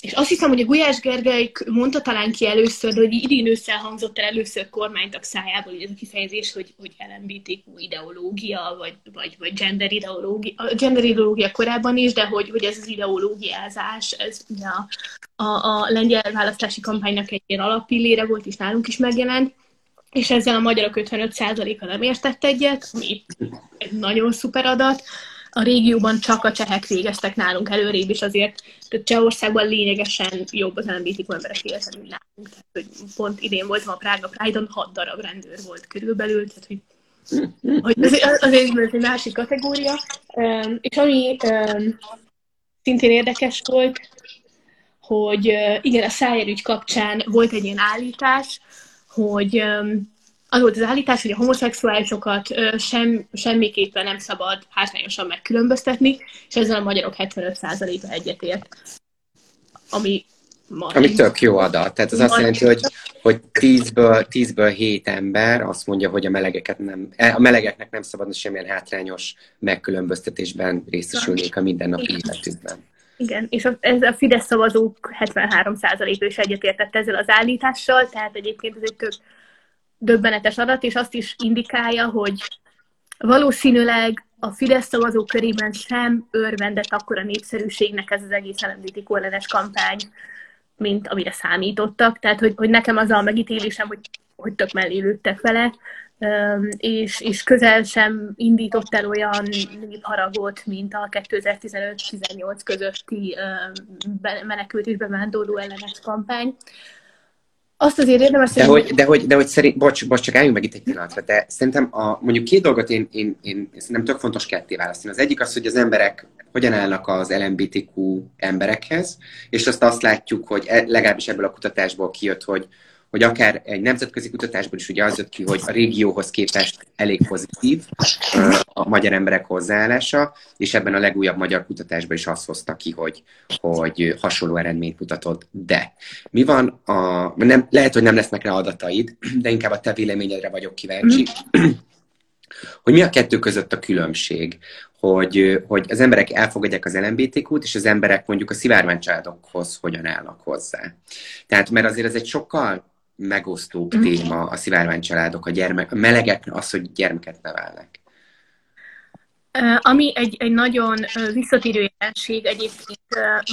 És azt hiszem, hogy a Gulyás Gergely mondta talán ki először, hogy idén ősszel hangzott el először kormánytak szájából ez a kifejezés, hogy, hogy LMBTQ ideológia, vagy, vagy, vagy gender ideológia, gender ideológia korábban is, de hogy, hogy ez az ideológiázás, ez a, a, a lengyel választási kampánynak egy ilyen alappillére volt, és nálunk is megjelent, és ezzel a magyarok 55%-a nem értett egyet, ami egy nagyon szuper adat. A régióban csak a csehek végeztek nálunk előrébb, és azért tehát Csehországban lényegesen jobb az LMBTQ emberek élete, mint nálunk. Tehát, hogy pont idén voltam a Prága Pride-on, hat darab rendőr volt körülbelül, tehát hogy hogy azért, azért ez egy másik kategória. És ami szintén érdekes volt, hogy igen, a szájérügy kapcsán volt egy ilyen állítás, hogy az volt az állítás, hogy a homoszexuálisokat sem, semmiképpen nem szabad hátrányosan megkülönböztetni, és ezzel a magyarok 75%-a egyetért. Ami ma Ami tök jó adat. Tehát az azt jelenti, hogy, hogy 10-ből, 10-ből 7 ember azt mondja, hogy a melegeket nem, a melegeknek nem szabadna semmilyen hátrányos megkülönböztetésben részesülnék a mindennapi életükben. Igen, és a, ez a Fidesz szavazók 73%-a is egyetértett ezzel az állítással, tehát egyébként ez egy tök döbbenetes adat, és azt is indikálja, hogy valószínűleg a Fidesz szavazók körében sem örvendett akkora népszerűségnek ez az egész LMBTQ ellenes kampány, mint amire számítottak. Tehát, hogy, hogy nekem az a megítélésem, hogy, hogy tök mellé lőttek vele, és, és közel sem indított el olyan haragot, mint a 2015-18 közötti menekült és bevándorló ellenes kampány. Azt azért érdemes... De hogy, de hogy, de hogy szerint, bocs, bocs, csak álljunk meg itt egy pillanatra, de szerintem a, mondjuk két dolgot én, én, én szerintem tök fontos ketté választani. Az egyik az, hogy az emberek hogyan állnak az LMBTQ emberekhez, és azt azt látjuk, hogy e, legalábbis ebből a kutatásból kijött, hogy hogy akár egy nemzetközi kutatásból is ugye az jött ki, hogy a régióhoz képest elég pozitív a magyar emberek hozzáállása, és ebben a legújabb magyar kutatásban is azt hozta ki, hogy, hogy hasonló eredményt mutatott. De mi van a... Nem, lehet, hogy nem lesznek rá adataid, de inkább a te véleményedre vagyok kíváncsi. Mm. hogy mi a kettő között a különbség? Hogy, hogy az emberek elfogadják az LMBTQ-t, és az emberek mondjuk a szivárvány családokhoz hogyan állnak hozzá. Tehát, mert azért ez egy sokkal megosztóbb mm. téma a szivárvány családok, a, gyermek, a melegek, az, hogy gyermeket nevelnek. Ami egy, egy nagyon visszatérő jelenség egyébként,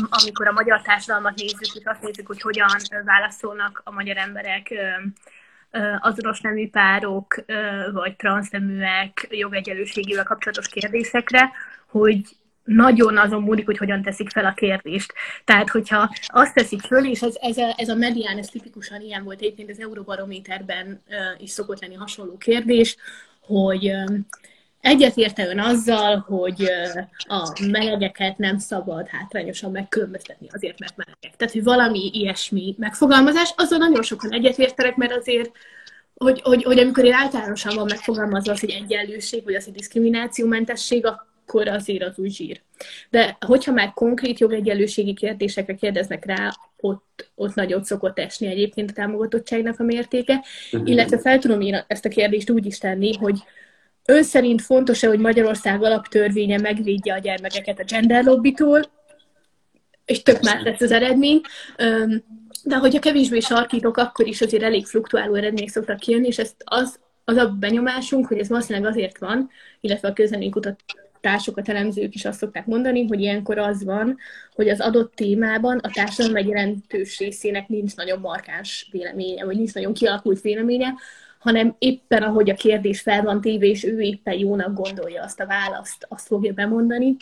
amikor a magyar társadalmat nézzük, és azt nézzük, hogy hogyan válaszolnak a magyar emberek azonos nemű párok, vagy transzneműek jogegyelőségével kapcsolatos kérdésekre, hogy nagyon azon múlik, hogy hogyan teszik fel a kérdést. Tehát, hogyha azt teszik föl, és ez, ez, a, ez a medián, ez tipikusan ilyen volt egyébként az Euróbarométerben is szokott lenni hasonló kérdés, hogy egyetérte ön azzal, hogy a melegeket nem szabad hátrányosan megkülönböztetni azért, mert melegek. Tehát, hogy valami ilyesmi megfogalmazás, azzal nagyon sokan egyetértenek, mert azért hogy, hogy, hogy amikor én általánosan van megfogalmazva az, hogy egyenlőség, vagy az, hogy diszkriminációmentesség, akkor azért az úgy zsír. De hogyha már konkrét jogegyenlőségi kérdésekre kérdeznek rá, ott, ott nagyot szokott esni egyébként a támogatottságnak a mértéke, uh-huh. illetve fel tudom én ezt a kérdést úgy is tenni, hogy ön szerint fontos-e, hogy Magyarország alaptörvénye megvédje a gyermekeket a gender lobbitól, és tök más lesz az eredmény. De hogyha kevésbé sarkítok, akkor is azért elég fluktuáló eredmények szoktak kijönni, és ezt az, az a benyomásunk, hogy ez valószínűleg azért van, illetve a közleménykutat társokat, elemzők is azt szokták mondani, hogy ilyenkor az van, hogy az adott témában a társadalom egy jelentős részének nincs nagyon markáns véleménye, vagy nincs nagyon kialakult véleménye, hanem éppen ahogy a kérdés fel van téve, és ő éppen jónak gondolja azt a választ, azt fogja bemondani,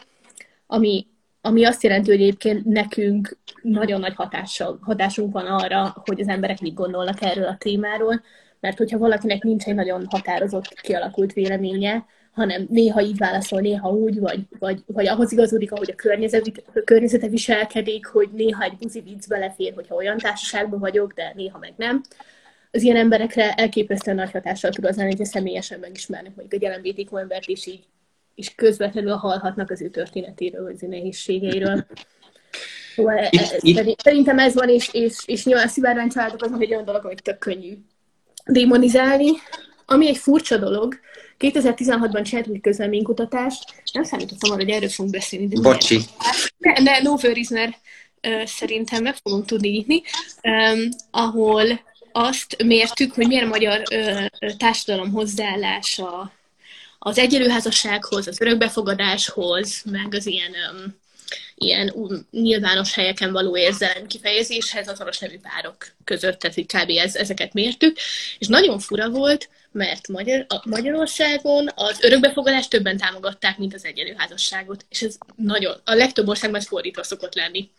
ami, ami azt jelenti, hogy egyébként nekünk nagyon nagy hatással, hatásunk van arra, hogy az emberek mit gondolnak erről a témáról, mert hogyha valakinek nincs egy nagyon határozott, kialakult véleménye, hanem néha így válaszol, néha úgy, vagy, vagy, vagy ahhoz igazodik, ahogy a, környezet, a környezete viselkedik, hogy néha egy buzi vicc belefér, hogyha olyan társaságban vagyok, de néha meg nem. Az ilyen emberekre elképesztően nagy hatással tud az lenni, hogyha személyesen megismernek mondjuk egy LMBTQ embert, és így és közvetlenül hallhatnak az ő történetéről, az ő nehézségeiről. Szóval szerintem ez van, és, és, és nyilván a szivárvány családok azok egy olyan dolog, amit tök könnyű démonizálni, ami egy furcsa dolog, 2016-ban csináltunk egy közleménykutatást, nem számítottam arra, hogy erről fogunk beszélni. De Bocsi. Ne, ne, no uh, szerintem meg fogunk tudni nyitni, ahol azt mértük, hogy milyen a magyar társadalom hozzáállása az egyenlőházassághoz, az örökbefogadáshoz, meg az ilyen, um, ilyen um, nyilvános helyeken való érzelem kifejezéshez azonos nevű párok között, tehát hogy kb. Ez, ezeket mértük, és nagyon fura volt, mert Magyar, a Magyarországon az örökbefogadást többen támogatták, mint az egyenlőházasságot. És ez nagyon, a legtöbb országban ez fordítva szokott lenni.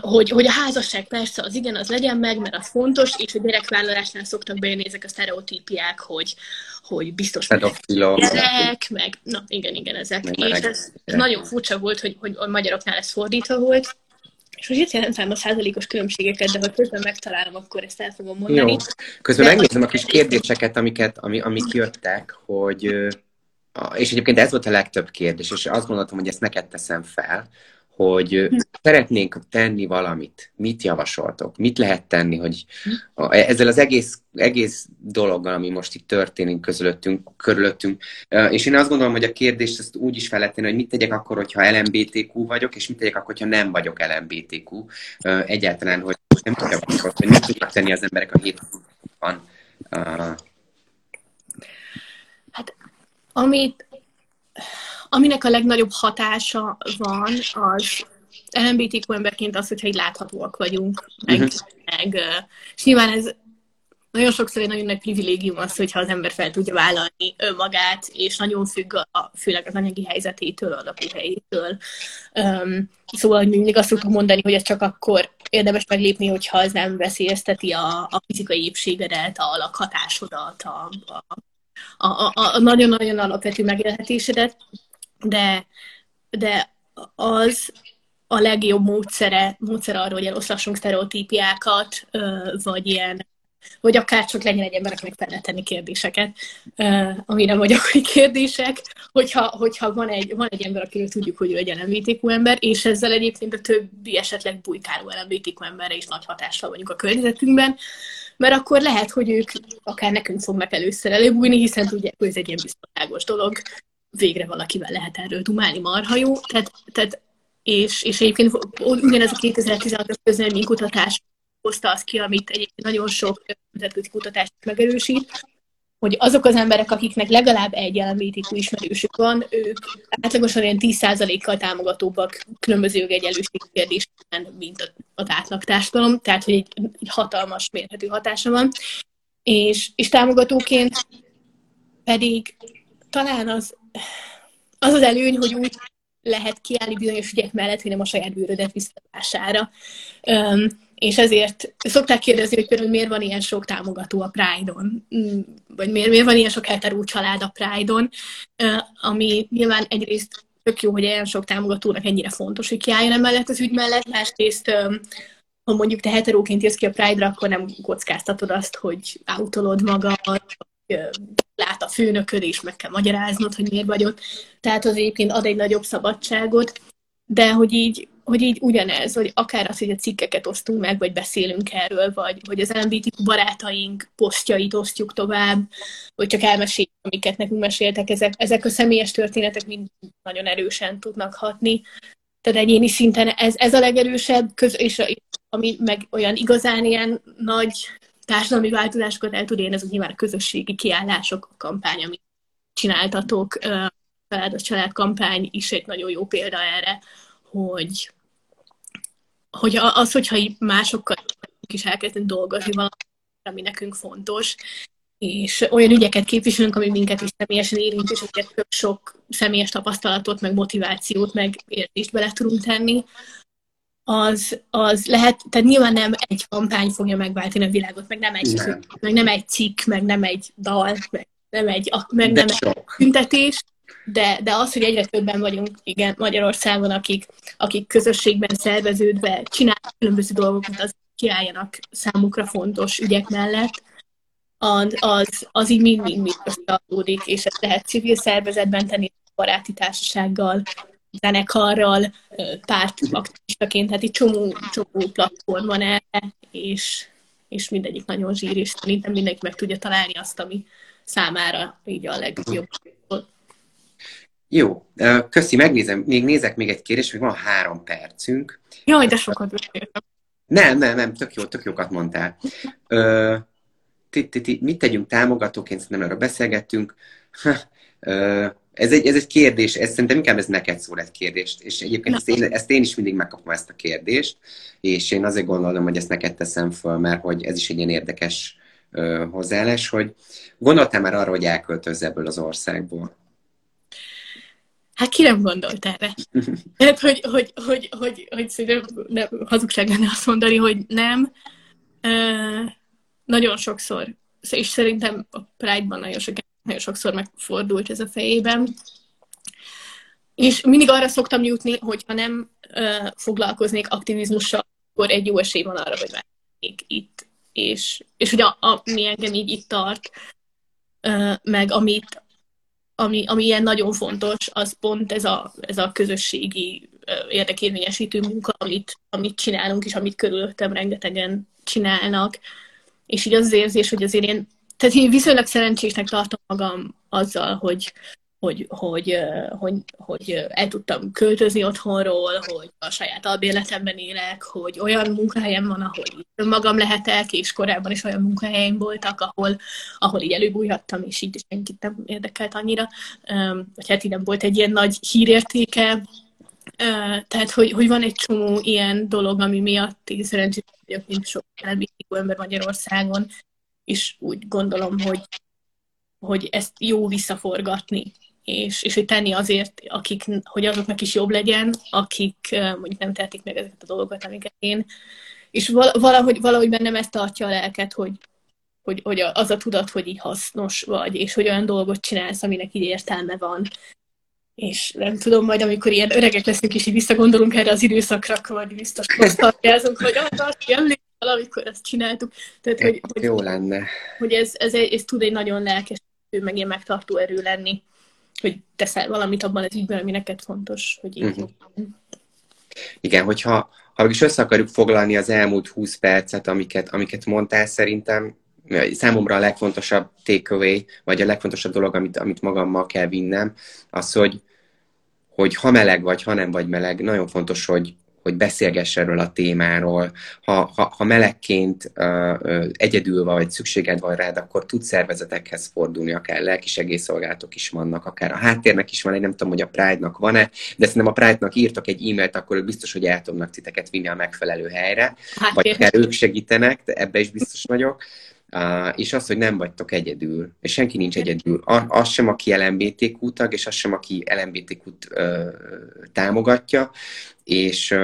hogy, hogy a házasság persze az igen, az legyen meg, mert az fontos, és a gyerekvállalásnál szoktak bejönni ezek a sztereotípiák, hogy, hogy biztos gyerek, meg, na igen, igen, ezek. Meg és ez nagyon furcsa volt, hogy, hogy a magyaroknál ez fordítva volt, és most itt jelentem a százalékos különbségeket, de ha közben megtalálom, akkor ezt el fogom mondani. Jó. Közben de megnézem a kis kérdéseket, amiket, ami, amik jöttek, hogy és egyébként ez volt a legtöbb kérdés, és azt gondoltam, hogy ezt neked teszem fel, hogy szeretnénk tenni valamit. Mit javasoltok? Mit lehet tenni, hogy ezzel az egész, egész dologgal, ami most itt történik közülöttünk, körülöttünk, és én azt gondolom, hogy a kérdést ezt úgy is fel lehet tenni, hogy mit tegyek akkor, hogyha LMBTQ vagyok, és mit tegyek akkor, hogyha nem vagyok LMBTQ. Egyáltalán, hogy nem tudok, hogy mit tudnak tenni az emberek a hétköznapokban. Hát, amit aminek a legnagyobb hatása van, az LMBTQ emberként az, hogyha így láthatóak vagyunk, meg, uh-huh. meg és nyilván ez nagyon sokszor egy nagyon nagy privilégium az, hogyha az ember fel tudja vállalni önmagát, és nagyon függ a, főleg az anyagi helyzetétől, a lakóhelyétől. Um, szóval hogy mindig azt szoktuk mondani, hogy ez csak akkor érdemes meglépni, hogyha az nem veszélyezteti a, a fizikai épségedet, a lakhatásodat, a, a, a, a, a nagyon-nagyon alapvető megélhetésedet de, de az a legjobb módszere, módszer arra, hogy eloszlassunk sztereotípiákat, vagy ilyen vagy akár csak legyen egy ember, akinek tenni kérdéseket, amire vagyok, hogy kérdések, hogyha, hogyha van, egy, van egy ember, akiről tudjuk, hogy ő egy LMBTQ ember, és ezzel egyébként a többi esetleg bujkáló LMBTQ emberre is nagy hatással vagyunk a környezetünkben, mert akkor lehet, hogy ők akár nekünk fognak először előbújni, hiszen tudják, hogy ez egy ilyen biztonságos dolog, végre valakivel lehet erről dumálni, marha jó. Tehát, tehát és, és egyébként ugyanez a 2016-os közleménykutatás hozta azt ki, amit egyébként nagyon sok nemzetközi kutatás megerősít, hogy azok az emberek, akiknek legalább egy LMBTQ ismerősük van, ők átlagosan ilyen 10%-kal támogatóbbak különböző jogegyenlőség kérdésben, mint az átlag társadalom, tehát hogy egy, egy hatalmas mérhető hatása van. És, és támogatóként pedig talán az az az előny, hogy úgy lehet kiállni bizonyos ügyek mellett, hogy nem a saját bőrödet visszatására. Um, és ezért szokták kérdezni, hogy például miért van ilyen sok támogató a Pride-on, mm, vagy miért, miért van ilyen sok heteró család a Pride-on, ami nyilván egyrészt tök jó, hogy ilyen sok támogatónak ennyire fontos, hogy kiálljon emellett az ügy mellett, másrészt ha mondjuk te heteróként jössz ki a Pride-ra, akkor nem kockáztatod azt, hogy autolod magad, lát a főnököd, és meg kell magyaráznod, hogy miért vagy ott. Tehát az egyébként ad egy nagyobb szabadságot, de hogy így, hogy így ugyanez, hogy akár az, hogy a cikkeket osztunk meg, vagy beszélünk erről, vagy hogy az LMBTQ barátaink posztjait osztjuk tovább, vagy csak elmeséljük, amiket nekünk meséltek, ezek, ezek a személyes történetek mind nagyon erősen tudnak hatni. Tehát egyéni szinten ez, ez a legerősebb, köz, és ami meg olyan igazán ilyen nagy társadalmi változásokat el tud érni, ez nyilván a közösségi kiállások, a kampány, amit csináltatok, család a család kampány is egy nagyon jó példa erre, hogy, hogy az, hogyha másokkal is elkezdünk dolgozni valami, ami nekünk fontos, és olyan ügyeket képviselünk, ami minket is személyesen érint, és azért sok személyes tapasztalatot, meg motivációt, meg értést bele tudunk tenni, az, az lehet, tehát nyilván nem egy kampány fogja megváltani a világot, meg nem egy, nem. meg nem egy cikk, meg nem egy dal, meg nem egy, meg de nem sok. egy büntetés, de, de az, hogy egyre többen vagyunk, igen, Magyarországon, akik, akik közösségben szerveződve csinálnak különböző dolgokat, az kiálljanak számukra fontos ügyek mellett, az, az, az így mind-mind összeadódik, és ezt lehet civil szervezetben tenni, baráti társasággal, zenekarral, pártaktivistaként, tehát itt csomó, csomó platform van erre, és, és mindegyik nagyon zsír, és szerintem mindenki meg tudja találni azt, ami számára így a legjobb. Jó, köszi, megnézem, még nézek még egy kérdést, még van három percünk. Jaj, de sokat beszéltem. Nem, nem, nem, tök jó, tök jókat mondtál. Ö, ti, ti, ti, mit tegyünk támogatóként, szerintem erről beszélgettünk. Ö, ez egy, ez egy kérdés, ez szerintem inkább ez neked szól egy kérdést, és egyébként ezt én, ezt én is mindig megkapom ezt a kérdést, és én azért gondolom, hogy ezt neked teszem föl, mert hogy ez is egy ilyen érdekes ö, hozzáállás, hogy gondoltál már arra, hogy elköltözz ebből az országból? Hát ki nem gondolt erre? Tehát, hogy, hogy, hogy, hogy, hogy szerintem nem, hazugság lenne azt mondani, hogy nem. Uh, nagyon sokszor, és szerintem a Pride-ban nagyon, sok, nagyon sokszor megfordult ez a fejében. És mindig arra szoktam jutni, hogy ha nem uh, foglalkoznék aktivizmussal, akkor egy jó esély van arra, hogy válnék itt. És, és hogy a, a, mi engem így itt tart, uh, meg amit, ami, ami ilyen nagyon fontos, az pont ez a, ez a közösségi érdekérvényesítő munka, amit, amit csinálunk, és amit körülöttem rengetegen csinálnak. És így az, az érzés, hogy azért én, tehát én viszonylag szerencsésnek tartom magam azzal, hogy, hogy, hogy, hogy, hogy el tudtam költözni otthonról, hogy a saját albérletemben élek, hogy olyan munkahelyem van, ahol önmagam lehetek, és korábban is olyan munkahelyeim voltak, ahol, ahol így előbújhattam, és így senkit nem érdekelt annyira. Vagy hát így nem volt egy ilyen nagy hírértéke, tehát, hogy, hogy van egy csomó ilyen dolog, ami miatt én szerencsés vagyok, mint sok LGBTQ ember Magyarországon, és úgy gondolom, hogy, hogy ezt jó visszaforgatni és, és hogy tenni azért, akik, hogy azoknak is jobb legyen, akik mondjuk nem tehetik meg ezeket a dolgokat, amiket én. És valahogy, valahogy bennem ezt tartja a lelket, hogy, hogy, hogy az a tudat, hogy így hasznos vagy, és hogy olyan dolgot csinálsz, aminek így értelme van. És nem tudom, majd amikor ilyen öregek leszünk, és így visszagondolunk erre az időszakra, akkor biztos nosztalgiázunk, hogy ah, emlékszel, amikor ezt csináltuk. Tehát, hogy, hogy, Jó lenne. Hogy ez, ez, ez, ez tud egy nagyon lelkes, meg ilyen megtartó erő lenni hogy teszel valamit abban az ügyben, ami neked fontos, hogy így uh-huh. Igen, hogyha ha is össze akarjuk foglalni az elmúlt 20 percet, amiket, amiket mondtál, szerintem számomra a legfontosabb takeaway, vagy a legfontosabb dolog, amit, amit magammal kell vinnem, az, hogy, hogy ha meleg vagy, ha nem vagy meleg, nagyon fontos, hogy, hogy beszélgess erről a témáról. Ha, ha, ha melegként uh, egyedül vagy, szükséged van rád, akkor tudsz szervezetekhez fordulni, akár lelkisegélyszolgálatok is vannak, akár a háttérnek is van, egy nem tudom, hogy a Pride-nak van-e, de szerintem a Pride-nak írtak egy e-mailt, akkor ők biztos, hogy el tudnak titeket vinni a megfelelő helyre, hát, vagy akár ők segítenek, de ebbe is biztos vagyok. És az, hogy nem vagytok egyedül, és senki nincs egyedül. Az sem, aki LMBTQ tag, és az sem, aki LMBTQ-t támogatja, és,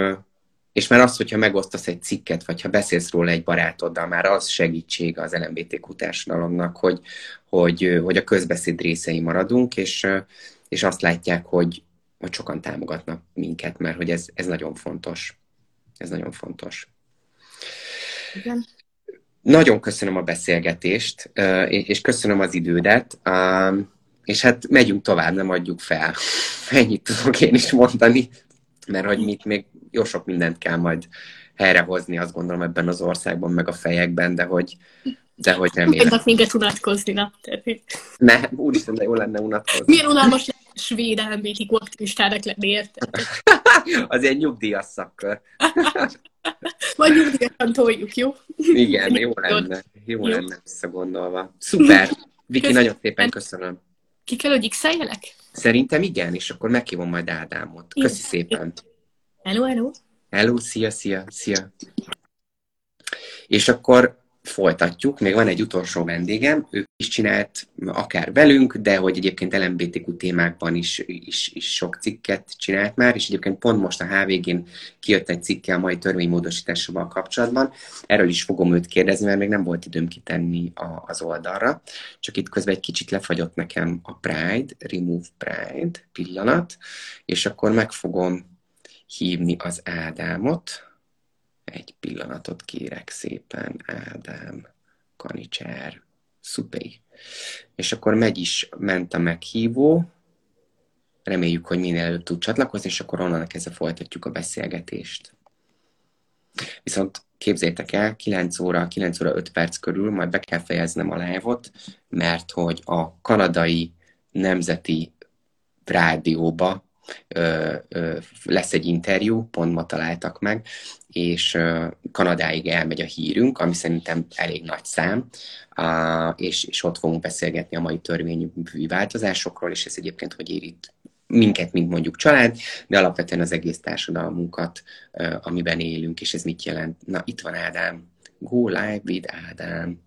és már az, hogyha megosztasz egy cikket, vagy ha beszélsz róla egy barátoddal, már az segítség az LMBTQ társadalomnak, hogy, hogy, hogy a közbeszéd részei maradunk, és, és azt látják, hogy, hogy sokan támogatnak minket, mert hogy ez, ez nagyon fontos. Ez nagyon fontos. Igen. Nagyon köszönöm a beszélgetést, és köszönöm az idődet, és hát megyünk tovább, nem adjuk fel. Ennyit tudok én is mondani, mert hogy mit még jó sok mindent kell majd helyrehozni, azt gondolom ebben az országban, meg a fejekben, de hogy, de hogy nem Tudnak minket unatkozni, na. Ne, úristen, de jó lenne unatkozni. Milyen unalmas svéd LMBTQ aktivistának lenni, érted? az egy nyugdíjas szakkör. Vagy nyugdíjasan toljuk, jó? Igen, jó lenne. Jó, jó. lenne visszagondolva. Szuper! Viki, köszönöm. nagyon szépen köszönöm. Ki kell, hogy x Szerintem igen, és akkor meghívom majd Ádámot. Köszi szépen. Hello, hello. Hello, szia, szia, szia. És akkor folytatjuk. Még van egy utolsó vendégem, ő is csinált akár velünk, de hogy egyébként LMBTQ témákban is, is, is sok cikket csinált már, és egyébként pont most a HVG-n kijött egy cikke a mai törvénymódosításával kapcsolatban. Erről is fogom őt kérdezni, mert még nem volt időm kitenni a, az oldalra. Csak itt közben egy kicsit lefagyott nekem a Pride, Remove Pride pillanat, és akkor meg fogom hívni az Ádámot, egy pillanatot kérek szépen, Ádám, Kanicser, Szupé. És akkor megy is, ment a meghívó, reméljük, hogy minél előbb tud csatlakozni, és akkor onnan kezdve folytatjuk a beszélgetést. Viszont képzétek el, 9 óra, 9 óra 5 perc körül majd be kell fejeznem a live mert hogy a kanadai nemzeti rádióba ö, ö, lesz egy interjú, pont ma találtak meg, és Kanadáig elmegy a hírünk, ami szerintem elég nagy szám, és, és ott fogunk beszélgetni a mai törvényi változásokról, és ez egyébként, hogy ér itt minket, mint mondjuk család, de alapvetően az egész társadalmunkat, amiben élünk, és ez mit jelent. Na, itt van Ádám. Go live with Ádám.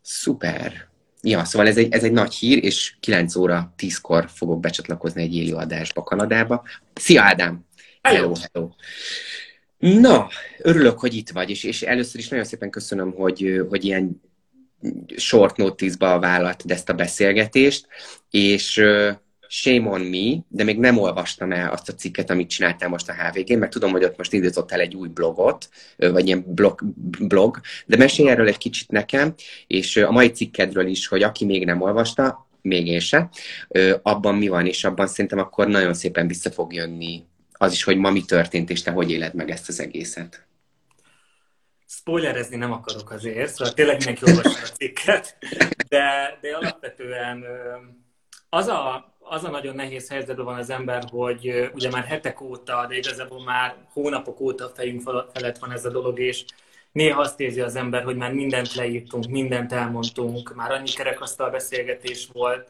Szuper. Ja, szóval ez egy, ez egy nagy hír, és 9 óra 10-kor fogok becsatlakozni egy élő adásba Kanadába. Szia Ádám! Hello, hello! Na, örülök, hogy itt vagy, és, és először is nagyon szépen köszönöm, hogy, hogy ilyen short notice-ba vállalt ezt a beszélgetést, és shame on me, de még nem olvastam el azt a cikket, amit csináltál most a HVG, mert tudom, hogy ott most indítottál egy új blogot, vagy ilyen blog, blog, de mesélj erről egy kicsit nekem, és a mai cikkedről is, hogy aki még nem olvasta, még én se, abban mi van, és abban szerintem akkor nagyon szépen vissza fog jönni az is, hogy ma mi történt, és te hogy éled meg ezt az egészet. Spoilerezni nem akarok azért, szóval tényleg mindenki olvassa a cikket, de, de alapvetően az a, az a nagyon nehéz helyzetben van az ember, hogy ugye már hetek óta, de igazából már hónapok óta fejünk felett van ez a dolog, és néha azt érzi az ember, hogy már mindent leírtunk, mindent elmondtunk, már annyi kerekasztal beszélgetés volt,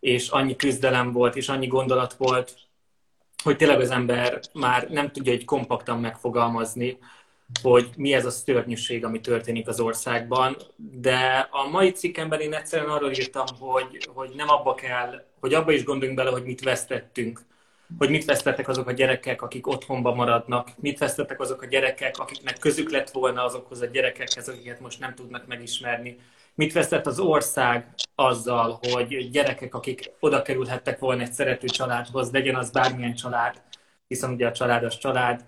és annyi küzdelem volt, és annyi gondolat volt, hogy tényleg az ember már nem tudja egy kompaktan megfogalmazni, hogy mi ez a szörnyűség, ami történik az országban. De a mai cikkemben én egyszerűen arról írtam, hogy, hogy nem abba kell, hogy abba is gondoljunk bele, hogy mit vesztettünk. Hogy mit vesztettek azok a gyerekek, akik otthonba maradnak, mit vesztettek azok a gyerekek, akiknek közük lett volna azokhoz a gyerekekhez, akiket most nem tudnak megismerni. Mit vesztett az ország azzal, hogy gyerekek, akik oda kerülhettek volna egy szerető családhoz, legyen az bármilyen család, hiszen ugye a család az család,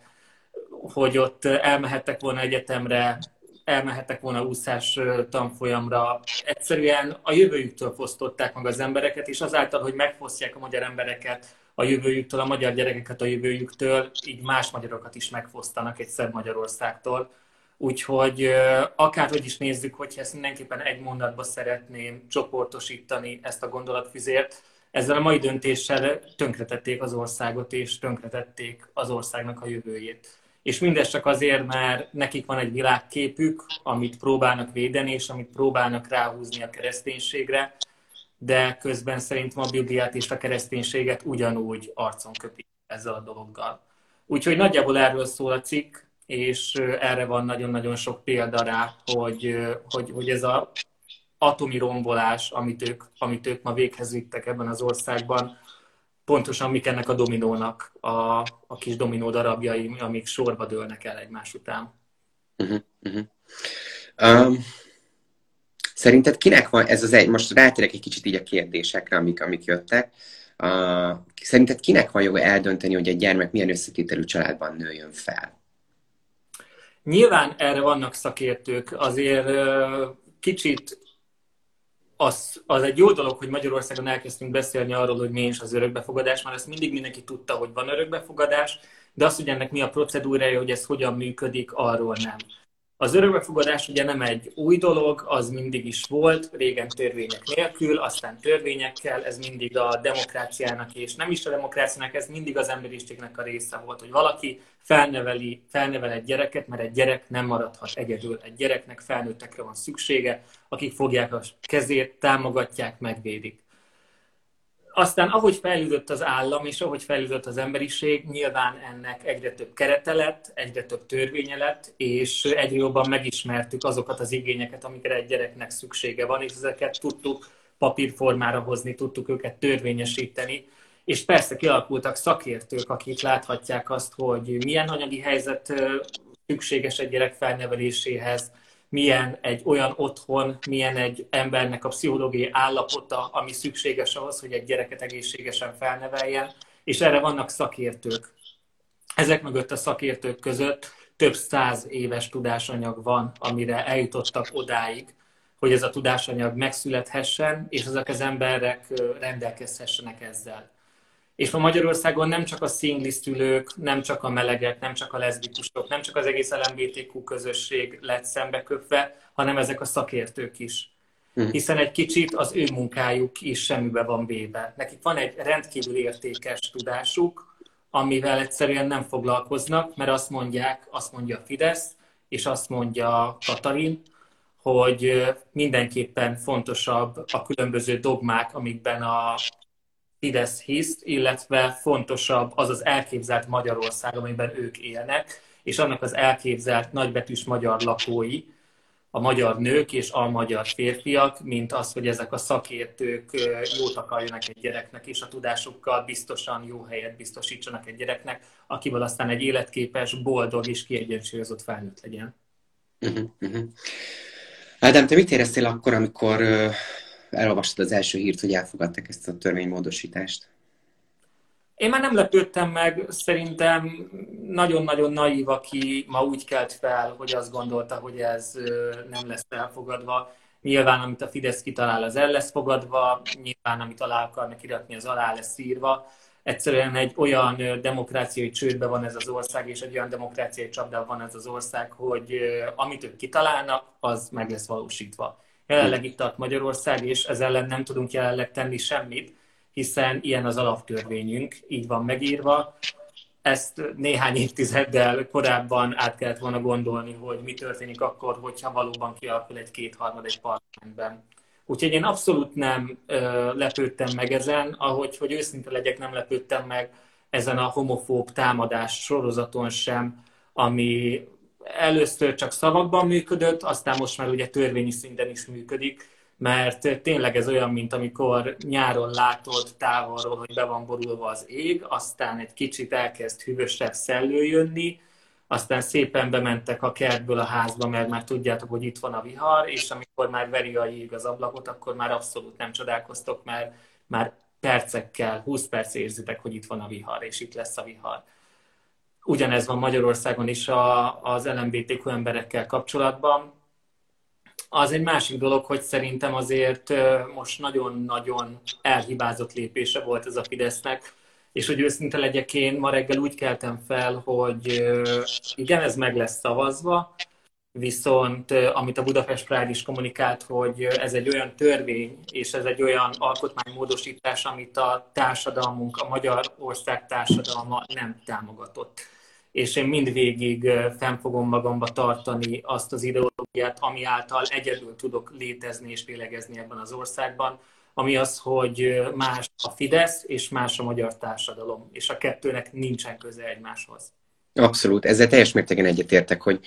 hogy ott elmehettek volna egyetemre, elmehettek volna úszás tanfolyamra. Egyszerűen a jövőjüktől fosztották meg az embereket, és azáltal, hogy megfosztják a magyar embereket a jövőjüktől, a magyar gyerekeket a jövőjüktől, így más magyarokat is megfosztanak egy szebb Magyarországtól. Úgyhogy akárhogy is nézzük, hogyha ezt mindenképpen egy mondatba szeretném csoportosítani ezt a gondolatfüzért, ezzel a mai döntéssel tönkretették az országot, és tönkretették az országnak a jövőjét. És mindez csak azért, mert nekik van egy világképük, amit próbálnak védeni, és amit próbálnak ráhúzni a kereszténységre, de közben szerintem a Bibliát és a kereszténységet ugyanúgy arcon kötik ezzel a dologgal. Úgyhogy nagyjából erről szól a cikk, és erre van nagyon-nagyon sok példa rá, hogy, hogy, hogy ez az atomi rombolás, amit ők, amit ők ma véghez vittek ebben az országban, pontosan mik ennek a dominónak a, a kis dominó darabjai, amik sorba dőlnek el egymás után. Uh-huh, uh-huh. Um, szerinted kinek van ez az egy, most rátérek egy kicsit így a kérdésekre, amik, amik jöttek. Uh, szerinted kinek van joga eldönteni, hogy egy gyermek milyen összetételű családban nőjön fel? Nyilván erre vannak szakértők, azért kicsit az, az egy jó dolog, hogy Magyarországon elkezdtünk beszélni arról, hogy mi is az örökbefogadás, mert ezt mindig mindenki tudta, hogy van örökbefogadás, de azt, hogy ennek mi a procedúrája, hogy ez hogyan működik, arról nem. Az örökbefogadás ugye nem egy új dolog, az mindig is volt, régen törvények nélkül, aztán törvényekkel, ez mindig a demokráciának, és nem is a demokráciának, ez mindig az emberiségnek a része volt, hogy valaki felneveli, felnevel egy gyereket, mert egy gyerek nem maradhat egyedül. Egy gyereknek felnőttekre van szüksége, akik fogják a kezét, támogatják, megvédik. Aztán ahogy fejlődött az állam, és ahogy fejlődött az emberiség, nyilván ennek egyre több kerete lett, egyre több törvénye lett, és egyre jobban megismertük azokat az igényeket, amikre egy gyereknek szüksége van, és ezeket tudtuk papírformára hozni, tudtuk őket törvényesíteni, és persze kialakultak szakértők, akik láthatják azt, hogy milyen anyagi helyzet szükséges egy gyerek felneveléséhez, milyen egy olyan otthon, milyen egy embernek a pszichológiai állapota, ami szükséges ahhoz, hogy egy gyereket egészségesen felneveljen, és erre vannak szakértők. Ezek mögött a szakértők között több száz éves tudásanyag van, amire eljutottak odáig, hogy ez a tudásanyag megszülethessen, és ezek az emberek rendelkezhessenek ezzel. És ma Magyarországon nem csak a színlisztülők, nem csak a melegek, nem csak a leszbikusok, nem csak az egész LMBTQ közösség lett szembeköpve, hanem ezek a szakértők is. Mhm. Hiszen egy kicsit az ő munkájuk is semmibe van véve. Nekik van egy rendkívül értékes tudásuk, amivel egyszerűen nem foglalkoznak, mert azt mondják, azt mondja a Fidesz, és azt mondja Katalin, hogy mindenképpen fontosabb a különböző dogmák, amikben a Fidesz hisz, illetve fontosabb az az elképzelt Magyarország, amiben ők élnek, és annak az elképzelt nagybetűs magyar lakói, a magyar nők és a magyar férfiak, mint az, hogy ezek a szakértők jót akarjanak egy gyereknek, és a tudásukkal biztosan jó helyet biztosítsanak egy gyereknek, akivel aztán egy életképes, boldog és kiegyensúlyozott felnőtt legyen. Uh-huh, uh-huh. Te mit éreztél akkor, amikor elolvastad az első hírt, hogy elfogadtak ezt a törvénymódosítást? Én már nem lepődtem meg, szerintem nagyon-nagyon naív, aki ma úgy kelt fel, hogy azt gondolta, hogy ez nem lesz elfogadva. Nyilván, amit a Fidesz kitalál, az el lesz fogadva, nyilván, amit alá akarnak iratni, az alá lesz írva. Egyszerűen egy olyan demokráciai csődbe van ez az ország, és egy olyan demokráciai csapdában van ez az ország, hogy amit ők kitalálnak, az meg lesz valósítva. Jelenleg itt tart Magyarország, és ez ellen nem tudunk jelenleg tenni semmit hiszen ilyen az alaptörvényünk, így van megírva. Ezt néhány évtizeddel korábban át kellett volna gondolni, hogy mi történik akkor, hogyha valóban kialakul egy kétharmad egy parlamentben. Úgyhogy én abszolút nem ö, lepődtem meg ezen, ahogy hogy őszinte legyek, nem lepődtem meg ezen a homofób támadás sorozaton sem, ami először csak szavakban működött, aztán most már ugye törvényi szinten is működik, mert tényleg ez olyan, mint amikor nyáron látod távolról, hogy be van borulva az ég, aztán egy kicsit elkezd hűvösebb szellő jönni, aztán szépen bementek a kertből a házba, mert már tudjátok, hogy itt van a vihar, és amikor már veri a jég az ablakot, akkor már abszolút nem csodálkoztok, mert már percekkel, 20 perc érzitek, hogy itt van a vihar, és itt lesz a vihar. Ugyanez van Magyarországon is a, az LMBTQ emberekkel kapcsolatban. Az egy másik dolog, hogy szerintem azért most nagyon-nagyon elhibázott lépése volt ez a Fidesznek, és hogy őszinte legyek én, ma reggel úgy keltem fel, hogy igen, ez meg lesz szavazva, viszont amit a Budapest Pride is kommunikált, hogy ez egy olyan törvény, és ez egy olyan alkotmánymódosítás, amit a társadalmunk, a magyar ország társadalma nem támogatott és én mindvégig fenn fogom magamba tartani azt az ideológiát, ami által egyedül tudok létezni és lélegezni ebben az országban, ami az, hogy más a Fidesz és más a magyar társadalom, és a kettőnek nincsen köze egymáshoz. Abszolút, ezzel teljes mértékben egyetértek, hogy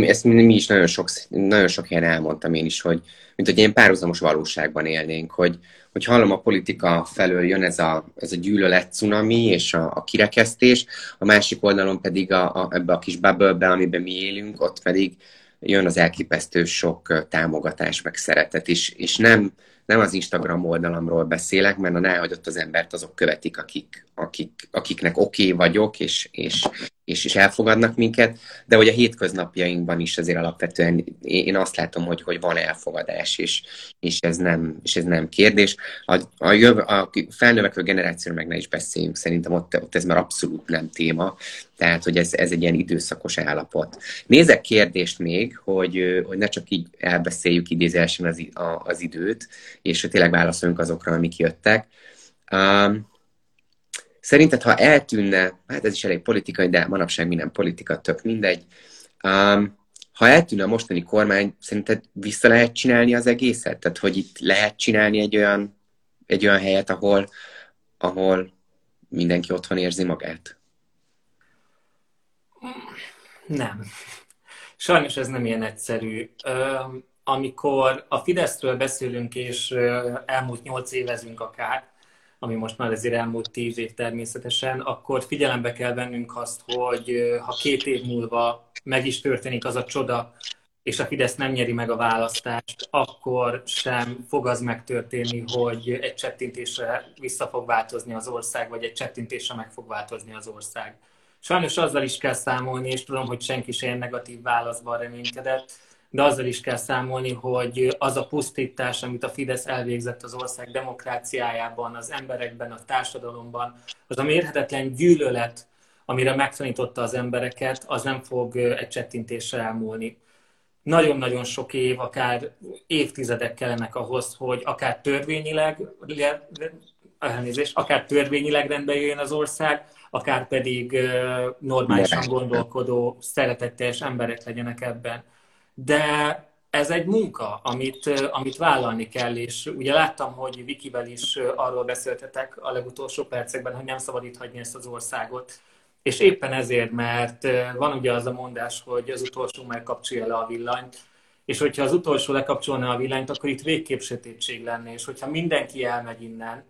ezt mi is nagyon sok, nagyon sok helyen elmondtam én is, hogy mint hogy én párhuzamos valóságban élnénk, hogy, hogy hallom a politika felől jön ez a, ez a gyűlölet cunami és a, a kirekesztés, a másik oldalon pedig a, a, ebbe a kis bubble amiben mi élünk, ott pedig jön az elképesztő sok támogatás, meg szeretet, és, és nem, nem az Instagram oldalamról beszélek, mert a náhagyott az embert azok követik, akik, akik, akiknek oké okay vagyok, és, és, és, és elfogadnak minket, de hogy a hétköznapjainkban is azért alapvetően én azt látom, hogy, hogy van elfogadás, és, és, ez nem, és ez nem kérdés. A, a, jöv, a felnövekvő generációra meg ne is beszéljünk, szerintem ott, ott ez már abszolút nem téma, tehát hogy ez, ez egy ilyen időszakos állapot. Nézek kérdést még, hogy, hogy ne csak így elbeszéljük idézésen az, az időt, és hogy tényleg válaszoljunk azokra, amik jöttek. Um, Szerinted, ha eltűnne, hát ez is elég politikai, de manapság minden politika, tök mindegy, um, ha eltűnne a mostani kormány, szerinted vissza lehet csinálni az egészet? Tehát, hogy itt lehet csinálni egy olyan, egy olyan helyet, ahol, ahol mindenki otthon érzi magát? Nem. Sajnos ez nem ilyen egyszerű. Amikor a Fideszről beszélünk, és elmúlt nyolc évezünk akár, ami most már azért elmúlt tíz év természetesen, akkor figyelembe kell vennünk azt, hogy ha két év múlva meg is történik az a csoda, és a Fidesz nem nyeri meg a választást, akkor sem fog az megtörténni, hogy egy csettintésre vissza fog változni az ország, vagy egy csettintésre meg fog változni az ország. Sajnos azzal is kell számolni, és tudom, hogy senki sem negatív válaszban reménykedett, de azzal is kell számolni, hogy az a pusztítás, amit a Fidesz elvégzett az ország demokráciájában, az emberekben, a társadalomban, az a mérhetetlen gyűlölet, amire megtanította az embereket, az nem fog egy csettintésre elmúlni. Nagyon-nagyon sok év, akár évtizedek kellenek ahhoz, hogy akár törvényileg, elnézést, akár törvényileg rendbe jöjjön az ország, akár pedig normálisan gondolkodó, szeretetteljes emberek legyenek ebben de ez egy munka, amit, amit vállalni kell, és ugye láttam, hogy Vikivel is arról beszéltetek a legutolsó percekben, hogy nem szabad itt hagyni ezt az országot. És éppen ezért, mert van ugye az a mondás, hogy az utolsó megkapcsolja le a villanyt, és hogyha az utolsó lekapcsolna a villanyt, akkor itt végképp sötétség lenne, és hogyha mindenki elmegy innen,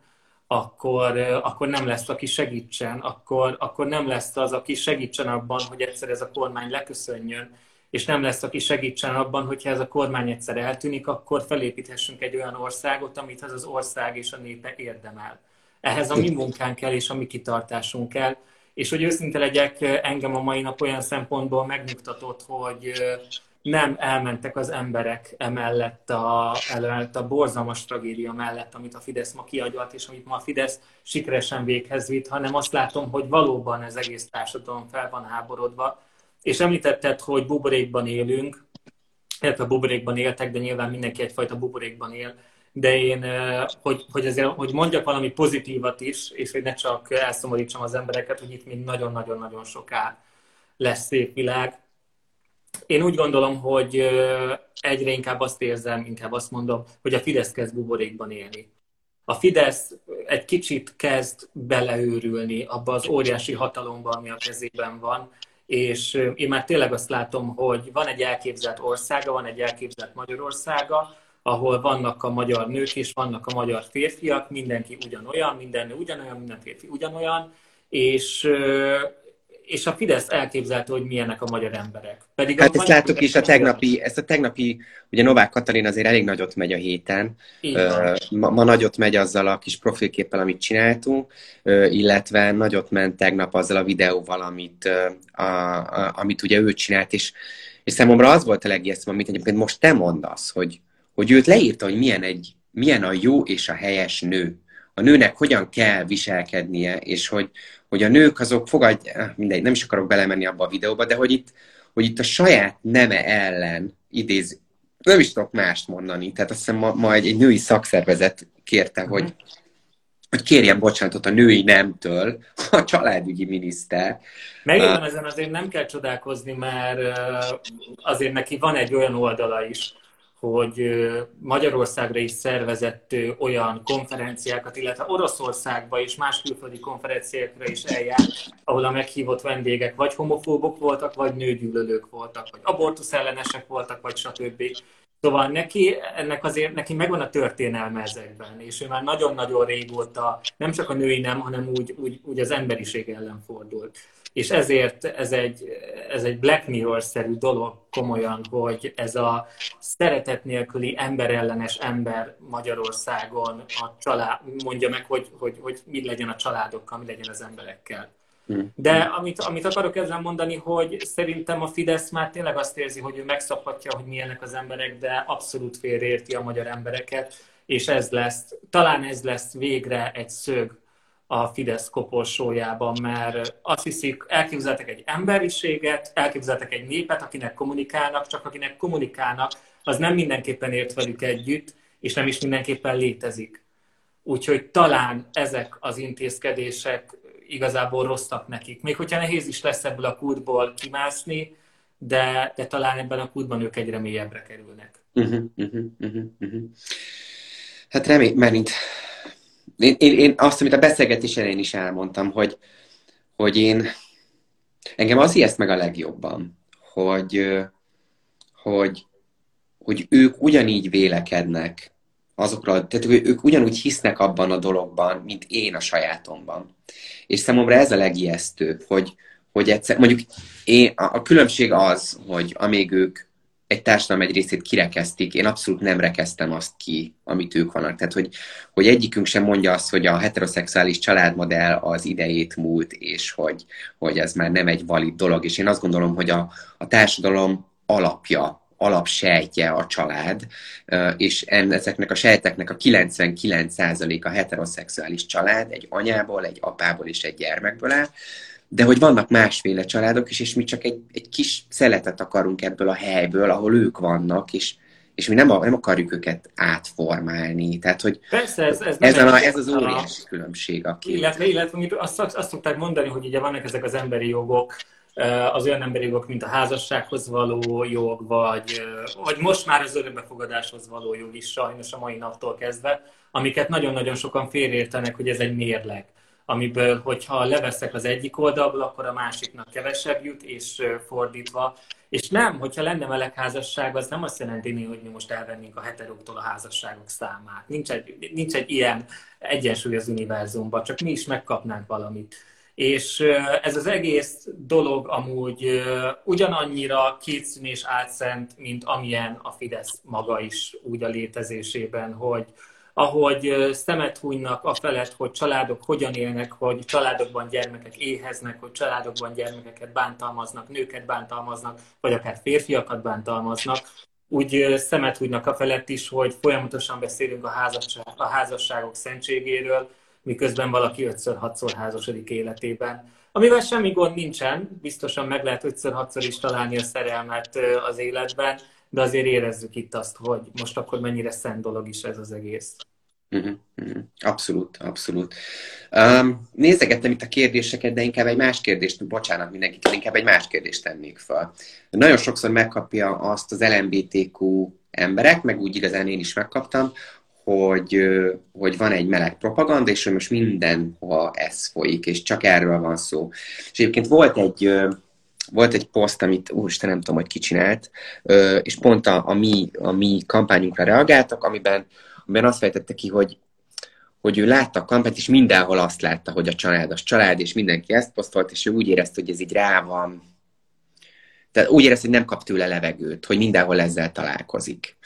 akkor, akkor nem lesz, aki segítsen, akkor, akkor nem lesz az, aki segítsen abban, hogy egyszer ez a kormány leköszönjön, és nem lesz, aki segítsen abban, hogyha ez a kormány egyszer eltűnik, akkor felépíthessünk egy olyan országot, amit az az ország és a népe érdemel. Ehhez a mi munkánk kell, és a mi kitartásunk kell. És hogy őszinte legyek, engem a mai nap olyan szempontból megnyugtatott, hogy nem elmentek az emberek emellett a, emellett a borzalmas tragédia mellett, amit a Fidesz ma kiagyalt, és amit ma a Fidesz sikeresen véghez vitt, hanem azt látom, hogy valóban ez egész társadalom fel van háborodva. És említetted, hogy buborékban élünk, illetve buborékban éltek, de nyilván mindenki egyfajta buborékban él, de én, hogy, hogy, azért, hogy mondjak valami pozitívat is, és hogy ne csak elszomorítsam az embereket, hogy itt még nagyon-nagyon-nagyon soká lesz szép világ, én úgy gondolom, hogy egyre inkább azt érzem, inkább azt mondom, hogy a Fidesz kezd buborékban élni. A Fidesz egy kicsit kezd beleőrülni abba az óriási hatalomba, ami a kezében van, és én már tényleg azt látom, hogy van egy elképzelt országa, van egy elképzelt Magyarországa, ahol vannak a magyar nők és vannak a magyar férfiak, mindenki ugyanolyan, minden nő ugyanolyan, minden férfi ugyanolyan, és és a Fidesz elképzelte, hogy milyenek a magyar emberek. Pedig hát ezt láttuk is a tegnapi, ezt a tegnapi, ugye Novák Katalin azért elég nagyot megy a héten. Ma, ma nagyot megy azzal a kis profilképpel, amit csináltunk, illetve nagyot ment tegnap azzal a videóval, amit, a, a, amit ugye ő csinált, és, és számomra az volt a legijesztő, amit egyébként most te mondasz, hogy, hogy őt leírta, hogy milyen, egy, milyen a jó és a helyes nő. A nőnek hogyan kell viselkednie, és hogy, hogy a nők azok fogadj, eh, mindegy, nem is akarok belemenni abba a videóba, de hogy itt, hogy itt a saját neme ellen idéz, nem is tudok mást mondani, tehát azt hiszem ma, ma egy, egy női szakszervezet kérte, hogy, mhm. hogy kérjen bocsánatot a női nemtől a családügyi miniszter. Megint uh, ezen azért nem kell csodálkozni, mert azért neki van egy olyan oldala is, hogy Magyarországra is szervezett olyan konferenciákat, illetve Oroszországba és más külföldi konferenciákra is eljárt, ahol a meghívott vendégek vagy homofóbok voltak, vagy nőgyűlölők voltak, vagy abortusz ellenesek voltak, vagy stb. Szóval neki, ennek azért, neki megvan a történelme ezekben, és ő már nagyon-nagyon régóta nem csak a női nem, hanem úgy, úgy, úgy az emberiség ellen fordult és ezért ez egy, ez egy Black Mirror-szerű dolog komolyan, hogy ez a szeretet nélküli emberellenes ember Magyarországon a család, mondja meg, hogy, hogy, hogy mi legyen a családokkal, mi legyen az emberekkel. Hmm. De amit, amit akarok ezzel mondani, hogy szerintem a Fidesz már tényleg azt érzi, hogy ő megszabhatja, hogy milyenek az emberek, de abszolút félreérti a magyar embereket, és ez lesz, talán ez lesz végre egy szög a Fidesz koporsójában, mert azt hiszik, elképzeltek egy emberiséget, elképzeltek egy népet, akinek kommunikálnak, csak akinek kommunikálnak, az nem mindenképpen ért velük együtt, és nem is mindenképpen létezik. Úgyhogy talán ezek az intézkedések igazából rosszak nekik. Még hogyha nehéz is lesz ebből a kútból kimászni, de, de talán ebben a kútban ők egyre mélyebbre kerülnek. Uh-huh, uh-huh, uh-huh. Hát remény, mert én, én, én azt, amit a beszélgetés elején is elmondtam, hogy, hogy én, engem az ijeszt meg a legjobban, hogy, hogy, hogy ők ugyanígy vélekednek azokra, tehát ők ugyanúgy hisznek abban a dologban, mint én a sajátomban. És számomra ez a legijesztőbb, hogy, hogy egyszer, mondjuk én, a, a különbség az, hogy amíg ők egy társadalom egy részét kirekeztik, én abszolút nem rekeztem azt ki, amit ők vannak. Tehát, hogy, hogy egyikünk sem mondja azt, hogy a heteroszexuális családmodell az idejét múlt, és hogy, hogy ez már nem egy valid dolog. És én azt gondolom, hogy a, a társadalom alapja, alapsejtje a család, és ezeknek a sejteknek a 99% a heteroszexuális család, egy anyából, egy apából és egy gyermekből áll, de hogy vannak másféle családok is, és mi csak egy, egy kis szeletet akarunk ebből a helyből, ahol ők vannak, és, és mi nem, a, nem akarjuk őket átformálni. Tehát, hogy Persze, ez, ez, ez, a, ez az óriási különbség a két. Illetve, illetve azt, azt szokták mondani, hogy ugye vannak ezek az emberi jogok, az olyan emberi jogok, mint a házassághoz való jog, vagy, vagy most már az örökbefogadáshoz való jog is sajnos a mai naptól kezdve, amiket nagyon-nagyon sokan félreértenek, hogy ez egy mérleg amiből, hogyha leveszek az egyik oldalból, akkor a másiknak kevesebb jut, és fordítva. És nem, hogyha lenne melegházasság, az nem azt jelenti, hogy mi most elvennénk a heteróktól a házasságok számát. Nincs egy, nincs egy ilyen egyensúly az univerzumban, csak mi is megkapnánk valamit. És ez az egész dolog amúgy ugyanannyira kétszín és átszent, mint amilyen a Fidesz maga is úgy a létezésében, hogy ahogy szemet hunynak a felett, hogy családok hogyan élnek, hogy családokban gyermekek éheznek, hogy családokban gyermekeket bántalmaznak, nőket bántalmaznak, vagy akár férfiakat bántalmaznak, úgy szemet hunynak a felett is, hogy folyamatosan beszélünk a, házasság, a házasságok szentségéről, miközben valaki 5-6-szor házasodik életében. Amivel semmi gond nincsen, biztosan meg lehet 5-6-szor is találni a szerelmet az életben, de azért érezzük itt azt, hogy most akkor mennyire szent dolog is ez az egész. Uh-huh, uh-huh. Abszolút, abszolút. Um, nézegettem itt a kérdéseket, de inkább egy más kérdést, bocsánat mindenkit, inkább egy más kérdést tennék fel. Nagyon sokszor megkapja azt az LMBTQ emberek, meg úgy igazán én is megkaptam, hogy, hogy van egy meleg propaganda, és hogy most mindenhol ez folyik, és csak erről van szó. És egyébként volt egy, volt egy poszt, amit úristen nem tudom, hogy ki csinált, és pont a, a, mi, a mi kampányunkra reagáltak, amiben, amiben azt fejtette ki, hogy, hogy ő látta a kampányt, és mindenhol azt látta, hogy a család az család, és mindenki ezt posztolt, és ő úgy érezte, hogy ez így rá van. Tehát úgy érezte, hogy nem kap tőle levegőt, hogy mindenhol ezzel találkozik.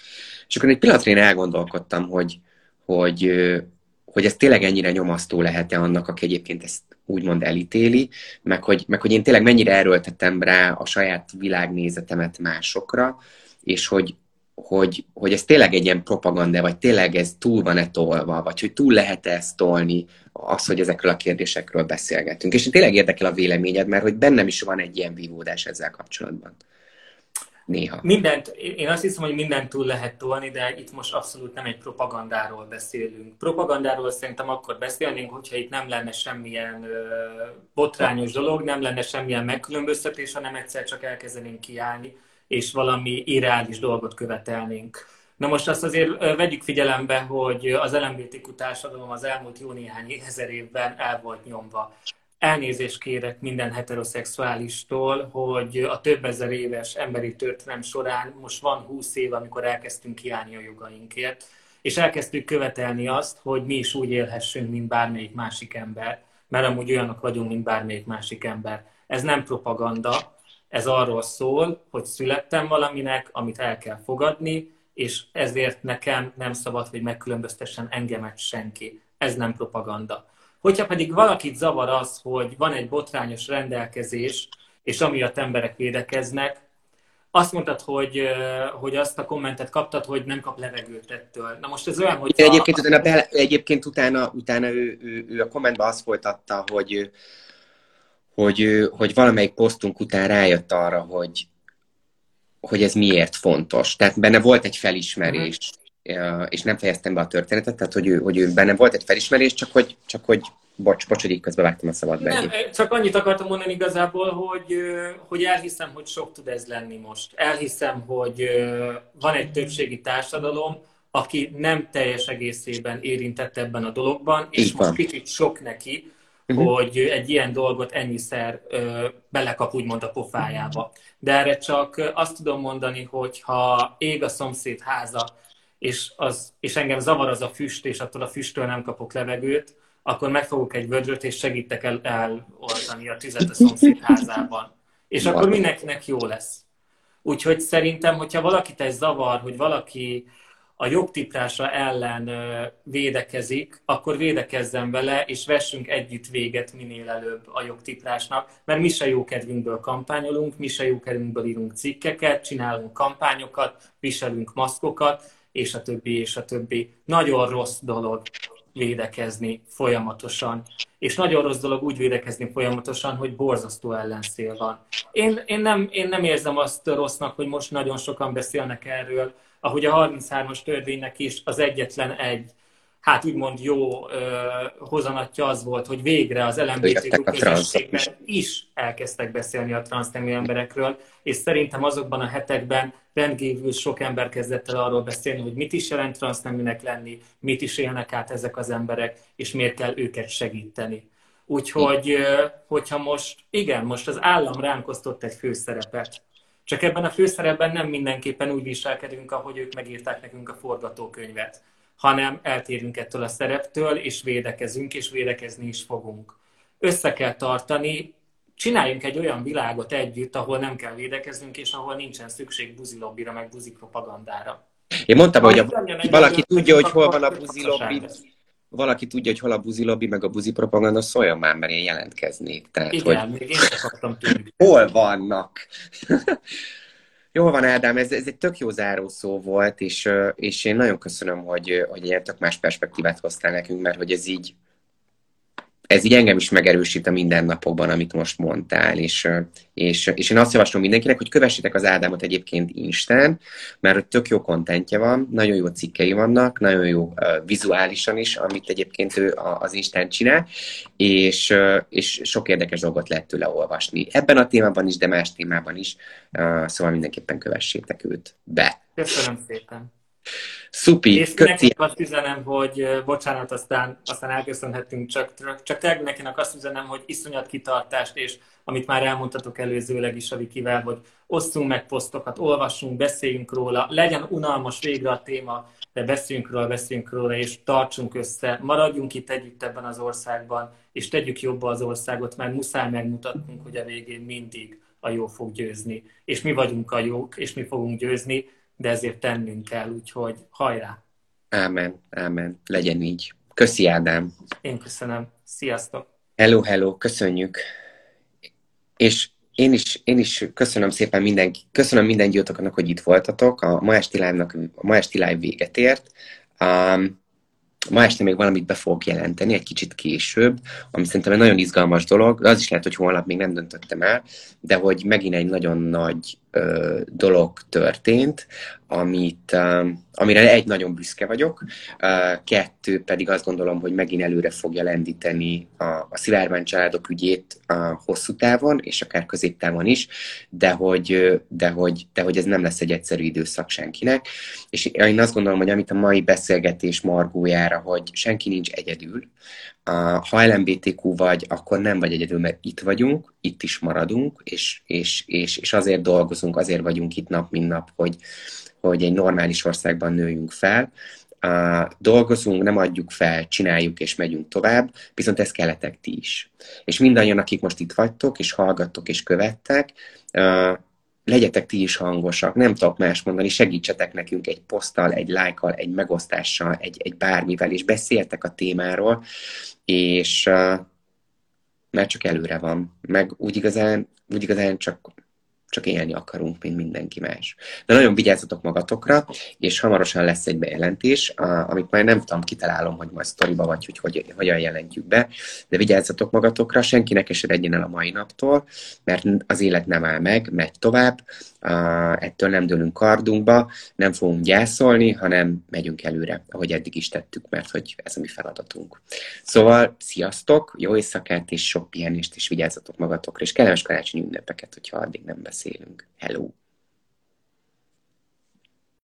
És akkor egy pillanatra én elgondolkodtam, hogy, hogy, hogy ez tényleg ennyire nyomasztó lehet-e annak, aki egyébként ezt úgymond elítéli, meg hogy, meg hogy én tényleg mennyire erőltetem rá a saját világnézetemet másokra, és hogy, hogy, hogy ez tényleg egy ilyen propaganda, vagy tényleg ez túl van-e tolva, vagy hogy túl lehet-e ezt tolni, az, hogy ezekről a kérdésekről beszélgetünk. És tényleg érdekel a véleményed, mert hogy bennem is van egy ilyen vívódás ezzel kapcsolatban néha. Mindent, én azt hiszem, hogy mindent túl lehet tolni, de itt most abszolút nem egy propagandáról beszélünk. Propagandáról szerintem akkor beszélnénk, hogyha itt nem lenne semmilyen ö, botrányos dolog, nem lenne semmilyen megkülönböztetés, hanem egyszer csak elkezdenénk kiállni, és valami irreális dolgot követelnénk. Na most azt azért vegyük figyelembe, hogy az LMBTQ társadalom az elmúlt jó néhány ezer évben el volt nyomva elnézést kérek minden heteroszexuálistól, hogy a több ezer éves emberi történelem során most van húsz év, amikor elkezdtünk kiállni a jogainkért, és elkezdtük követelni azt, hogy mi is úgy élhessünk, mint bármelyik másik ember, mert amúgy olyanok vagyunk, mint bármelyik másik ember. Ez nem propaganda, ez arról szól, hogy születtem valaminek, amit el kell fogadni, és ezért nekem nem szabad, hogy megkülönböztessen engemet senki. Ez nem propaganda. Hogyha pedig valakit zavar az, hogy van egy botrányos rendelkezés, és amiatt emberek védekeznek, azt mondtad, hogy, hogy azt a kommentet kaptad, hogy nem kap levegőt ettől. Na most ez olyan, hogy... Egyébként, a... utána, bele, egyébként utána, utána ő, ő, ő a kommentben azt folytatta, hogy, hogy, hogy valamelyik posztunk után rájött arra, hogy, hogy ez miért fontos. Tehát benne volt egy felismerés. Uh-huh és nem fejeztem be a történetet, tehát hogy ő, hogy ő benne volt egy felismerés, csak hogy, csak hogy bocs, bocs, hogy így közben vágtam a szabad be. Nem, csak annyit akartam mondani igazából, hogy, hogy elhiszem, hogy sok tud ez lenni most. Elhiszem, hogy van egy többségi társadalom, aki nem teljes egészében érintett ebben a dologban, és Így most van. kicsit sok neki, uh-huh. hogy egy ilyen dolgot ennyiszer ö, belekap úgymond a pofájába. De erre csak azt tudom mondani, hogy ha ég a szomszéd háza, és, az, és engem zavar az a füst, és attól a füsttől nem kapok levegőt, akkor megfogok egy vödröt, és segítek el eloltani a tüzet a szomszéd házában. És akkor mindenkinek jó lesz. Úgyhogy szerintem, hogyha valakit ez zavar, hogy valaki a jogtiprása ellen védekezik, akkor védekezzen vele, és vessünk együtt véget minél előbb a jogtiprásnak, mert mi se jó kedvünkből kampányolunk, mi se jó kedvünkből írunk cikkeket, csinálunk kampányokat, viselünk maszkokat, és a többi, és a többi. Nagyon rossz dolog védekezni folyamatosan. És nagyon rossz dolog úgy védekezni folyamatosan, hogy borzasztó ellenszél van. Én, én, nem, én nem érzem azt rossznak, hogy most nagyon sokan beszélnek erről, ahogy a 33-as törvénynek is az egyetlen egy hát úgymond jó ö, hozanatja az volt, hogy végre az LMBTQ közösségben is elkezdtek beszélni a transznemű emberekről, és szerintem azokban a hetekben rendkívül sok ember kezdett el arról beszélni, hogy mit is jelent transzneműnek lenni, mit is élnek át ezek az emberek, és miért kell őket segíteni. Úgyhogy, hogyha most, igen, most az állam ránk osztott egy főszerepet, csak ebben a főszerepben nem mindenképpen úgy viselkedünk, ahogy ők megírták nekünk a forgatókönyvet, hanem eltérünk ettől a szereptől, és védekezünk, és védekezni is fogunk. Össze kell tartani, csináljunk egy olyan világot együtt, ahol nem kell védekeznünk, és ahol nincsen szükség buzilobbira, meg buzipropagandára. Én mondtam, hogy a, valaki tudja, hogy hol van a buzilobbi, valaki tudja, hogy hol a buzilobbi, meg a buzi propaganda, szóljon már, mert én jelentkeznék. Tehát, Igen, hogy... még én sem kaptam tőlük. Hol vannak? Jól van, Ádám, ez, ez egy tök jó zárószó volt, és, és én nagyon köszönöm, hogy, hogy ilyen tök más perspektívát hoztál nekünk, mert hogy ez így, ez így engem is megerősít a mindennapokban, amit most mondtál, és, és, és én azt javaslom mindenkinek, hogy kövessétek az Ádámot egyébként Instán, mert tök jó kontentje van, nagyon jó cikkei vannak, nagyon jó uh, vizuálisan is, amit egyébként ő az Instán csinál, és, uh, és sok érdekes dolgot lehet tőle olvasni. Ebben a témában is, de más témában is, uh, szóval mindenképpen kövessétek őt be. Köszönöm szépen. Szupi, és nekem azt üzenem, hogy bocsánat, aztán, aztán elköszönhetünk, csak, csak tényleg nekinek azt üzenem, hogy iszonyat kitartást, és amit már elmondtatok előzőleg is a Vikivel, hogy osszunk meg posztokat, olvassunk, beszéljünk róla, legyen unalmas végre a téma, de beszéljünk róla, beszéljünk róla, és tartsunk össze, maradjunk itt együtt ebben az országban, és tegyük jobba az országot, mert muszáj megmutatnunk, hogy a végén mindig a jó fog győzni. És mi vagyunk a jók, és mi fogunk győzni, de ezért tennünk kell, úgyhogy hajrá! Ámen, ámen, legyen így. Köszi, Ádám! Én köszönöm. Sziasztok! Hello, hello, köszönjük! És én is, én is köszönöm szépen mindenki, köszönöm minden gyiltoknak, hogy itt voltatok. A ma esti live a ma esti live véget ért. Um, ma este még valamit be fogok jelenteni, egy kicsit később, ami szerintem egy nagyon izgalmas dolog, az is lehet, hogy holnap még nem döntöttem el, de hogy megint egy nagyon nagy dolog történt, amit, amire egy nagyon büszke vagyok, kettő pedig azt gondolom, hogy megint előre fogja lendíteni a, a Szilárvány családok ügyét a hosszú távon, és akár középtávon is, de hogy, de, hogy, de hogy ez nem lesz egy egyszerű időszak senkinek. És én azt gondolom, hogy amit a mai beszélgetés margójára, hogy senki nincs egyedül, ha LMBTQ vagy, akkor nem vagy egyedül, mert itt vagyunk, itt is maradunk, és, és, és, és azért dolgozunk, azért vagyunk itt nap, mint nap, hogy, hogy egy normális országban nőjünk fel, Uh, dolgozunk, nem adjuk fel, csináljuk és megyünk tovább, viszont ez kelletek ti is. És mindannyian, akik most itt vagytok, és hallgattok, és követtek, uh, legyetek ti is hangosak, nem tudok más mondani, segítsetek nekünk egy poszttal, egy lájkkal, egy megosztással, egy, egy bármivel, és beszéltek a témáról, és uh, mert csak előre van, meg úgy igazán, úgy igazán csak csak élni akarunk, mint mindenki más. De nagyon vigyázzatok magatokra, és hamarosan lesz egy bejelentés, amit már nem tudom, kitalálom, hogy majd sztoriba vagy, hogy, hogy hogyan jelentjük be, de vigyázzatok magatokra, senkinek esedjen el a mai naptól, mert az élet nem áll meg, megy tovább, ettől nem dőlünk kardunkba, nem fogunk gyászolni, hanem megyünk előre, ahogy eddig is tettük, mert hogy ez a mi feladatunk. Szóval sziasztok, jó éjszakát és sok pihenést, és vigyázzatok magatokra, és kellemes karácsonyi ünnepeket, hogyha addig nem beszélünk. Hello!